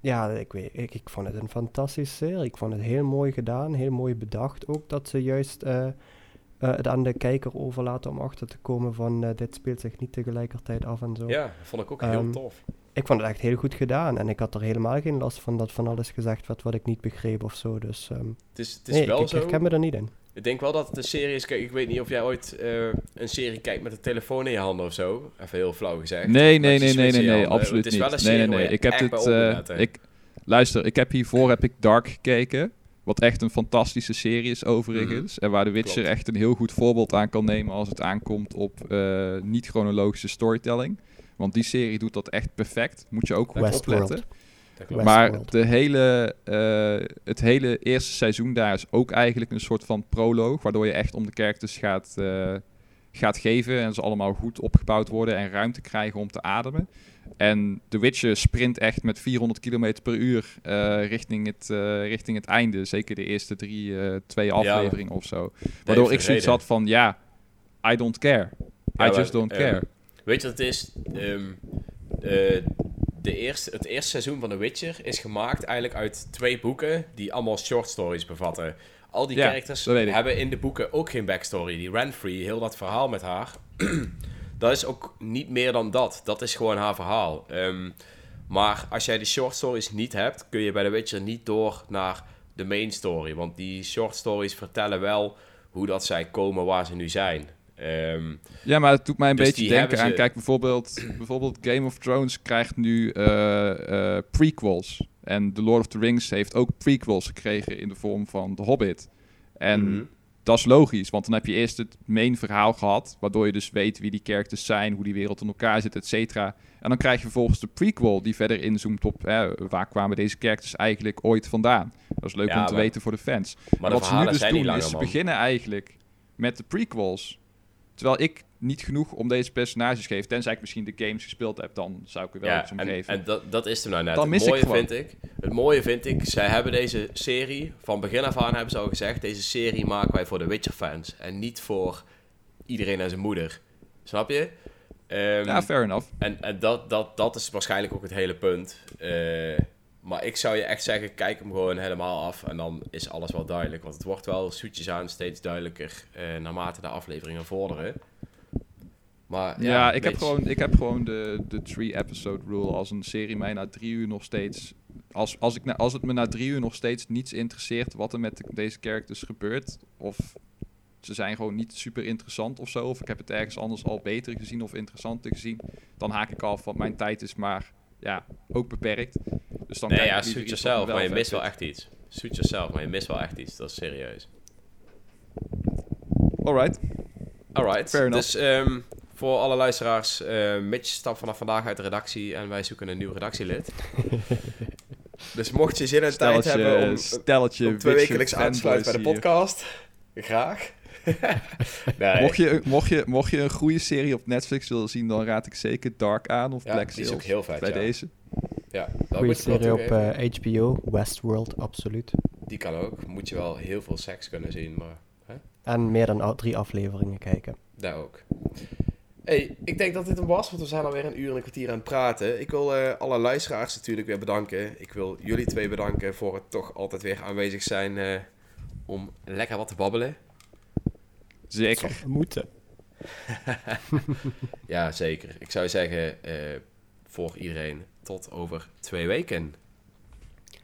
ja, ik, weet, ik, ik vond het een fantastische serie. Ik vond het heel mooi gedaan, heel mooi bedacht ook dat ze juist eh, eh, het aan de kijker overlaten om achter te komen van eh, dit speelt zich niet tegelijkertijd af en zo. Ja, vond ik ook heel Ehm, tof. Ik vond het echt heel goed gedaan en ik had er helemaal geen last van dat van alles gezegd werd wat ik niet begreep of zo. Dus ehm, Het is, het is nee, wel ik, ik zo. herken me er niet in. Ik denk wel dat het een serie is. Kijk, ik weet niet of jij ooit eh, een serie kijkt met een telefoon in je handen of zo. Even heel flauw gezegd. Nee, nee, nee, nee, nee, nee, absoluut Het is wel een niet. serie Nee, nee, waar nee. je Ik heb dit. moet eh, ik, luister, ik heb hiervoor heb ik Dark gekeken. Wat echt een fantastische serie is overigens. En waar de Witcher Klopt. echt een heel goed voorbeeld aan kan nemen als het aankomt op eh, niet-chronologische storytelling. Want die serie doet dat echt perfect. Moet je ook goed opletten. Maar de hele, eh, het hele eerste seizoen daar is ook eigenlijk een soort van proloog. Waardoor je echt om de characters gaat, eh, gaat geven. En ze allemaal goed opgebouwd worden en ruimte krijgen om te ademen. En The Witcher sprint echt met 400 km per uur eh, richting, het, eh, richting het einde. Zeker de eerste drie, eh, twee afleveringen of zo. Waardoor ik zoiets had van, ja, I don't care. I just don't care. Weet je wat het is? Ehm, eh, de eerste, het eerste seizoen van The Witcher is gemaakt eigenlijk uit twee boeken die allemaal short stories bevatten. Al die Ja, characters hebben in de boeken ook geen backstory. Die Renfrey, heel dat verhaal met haar, dat is ook niet meer dan dat. Dat is gewoon haar verhaal. Ehm, maar als jij de short stories niet hebt, kun je bij The Witcher niet door naar de main story. Want die short stories vertellen wel hoe dat zij komen waar ze nu zijn. Ehm, Ja, maar het doet mij een Dus beetje denken aan... ze- Kijk, bijvoorbeeld, bijvoorbeeld Game of Thrones krijgt nu eh, eh, prequels. En The Lord of the Rings heeft ook prequels gekregen in de vorm van The Hobbit. En mhm. dat is logisch, want dan heb je eerst het main verhaal gehad... waardoor je dus weet wie die characters zijn, hoe die wereld in elkaar zit, et cetera. En dan krijg je vervolgens de prequel die verder inzoomt op... Hè, waar kwamen deze characters eigenlijk ooit vandaan. Dat is leuk Ja, om te weten voor de fans. Maar de wat ze nu dus doen langer, is, ze beginnen eigenlijk met de prequels. Terwijl ik niet genoeg om deze personages geef. Tenzij ik misschien de games gespeeld heb, dan zou ik er wel iets om en, geven. en dat, dat is hem nou net. Dan het, mis ik mooie gewoon. vind ik, het mooie vind ik, zij hebben deze serie, van begin af aan hebben ze al gezegd, deze serie maken wij voor de Witcher-fans. En niet voor iedereen en zijn moeder. Snap je? Ehm, ja, fair enough. en en dat, dat, dat is waarschijnlijk ook het hele punt. Eh, maar ik zou je echt zeggen, kijk hem gewoon helemaal af en dan is alles wel duidelijk. Want het wordt wel zoetjes aan steeds duidelijker eh, naarmate de afleveringen vorderen. Maar Ja, ja, ik, heb gewoon, ik heb gewoon de, de three-episode rule. Als een serie mij na drie uur nog steeds... Als, als, ik, na- als het me na drie uur nog steeds niets interesseert wat er met de- deze characters gebeurt... of ze zijn gewoon niet super interessant of zo... of ik heb het ergens anders al beter gezien of interessanter gezien... dan haak ik af, want mijn tijd is maar ja, ook beperkt. Dus dan Nee, kijk ja, suit yourself, maar je mist wel echt iets. Suit yourself, maar je mist wel echt iets. Dat is serieus. Alright. Alright. Fair enough. dus ehm, voor alle luisteraars, eh Mitch stapt vanaf vandaag uit de redactie en wij zoeken een nieuw redactielid. dus mocht je zin en tijd hebben om, stelletje om twee wekelijks aan te sluiten bij de podcast, graag. Nee, Mocht je, mocht, je, mocht je een goede serie op Netflix willen zien, dan raad ik zeker Dark aan of ja, Black die Sails. is ook heel vet, bij ja. deze. Ja, dat wel serie op toegeven. eh, HBO, Westworld, absoluut. Die kan ook. Moet je wel heel veel seks kunnen zien, maar En meer dan drie afleveringen kijken. daar ook. Hey, ik denk dat dit hem was, want we zijn alweer een uur en een kwartier aan het praten. Ik wil eh, alle luisteraars natuurlijk weer bedanken. Ik wil jullie twee bedanken voor het toch altijd weer aanwezig zijn eh, om lekker wat te babbelen. Zeker. Moeten. Ja, zeker. Ik zou zeggen, eh, voor iedereen, tot over twee weken.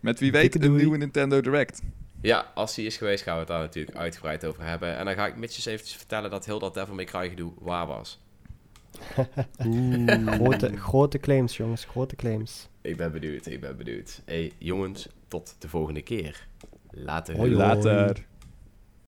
Met wie weet een nieuwe Nintendo Direct. Ja, als die is geweest, gaan we het daar natuurlijk uitgebreid over hebben. En dan ga ik Mitjes eventjes vertellen dat heel dat Devil May Cry gedoe waar was. Grote, grote claims, jongens. Grote claims. Ik ben benieuwd, ik ben benieuwd. Hey, jongens, tot de volgende keer. Later. Hoi, hoi. Later.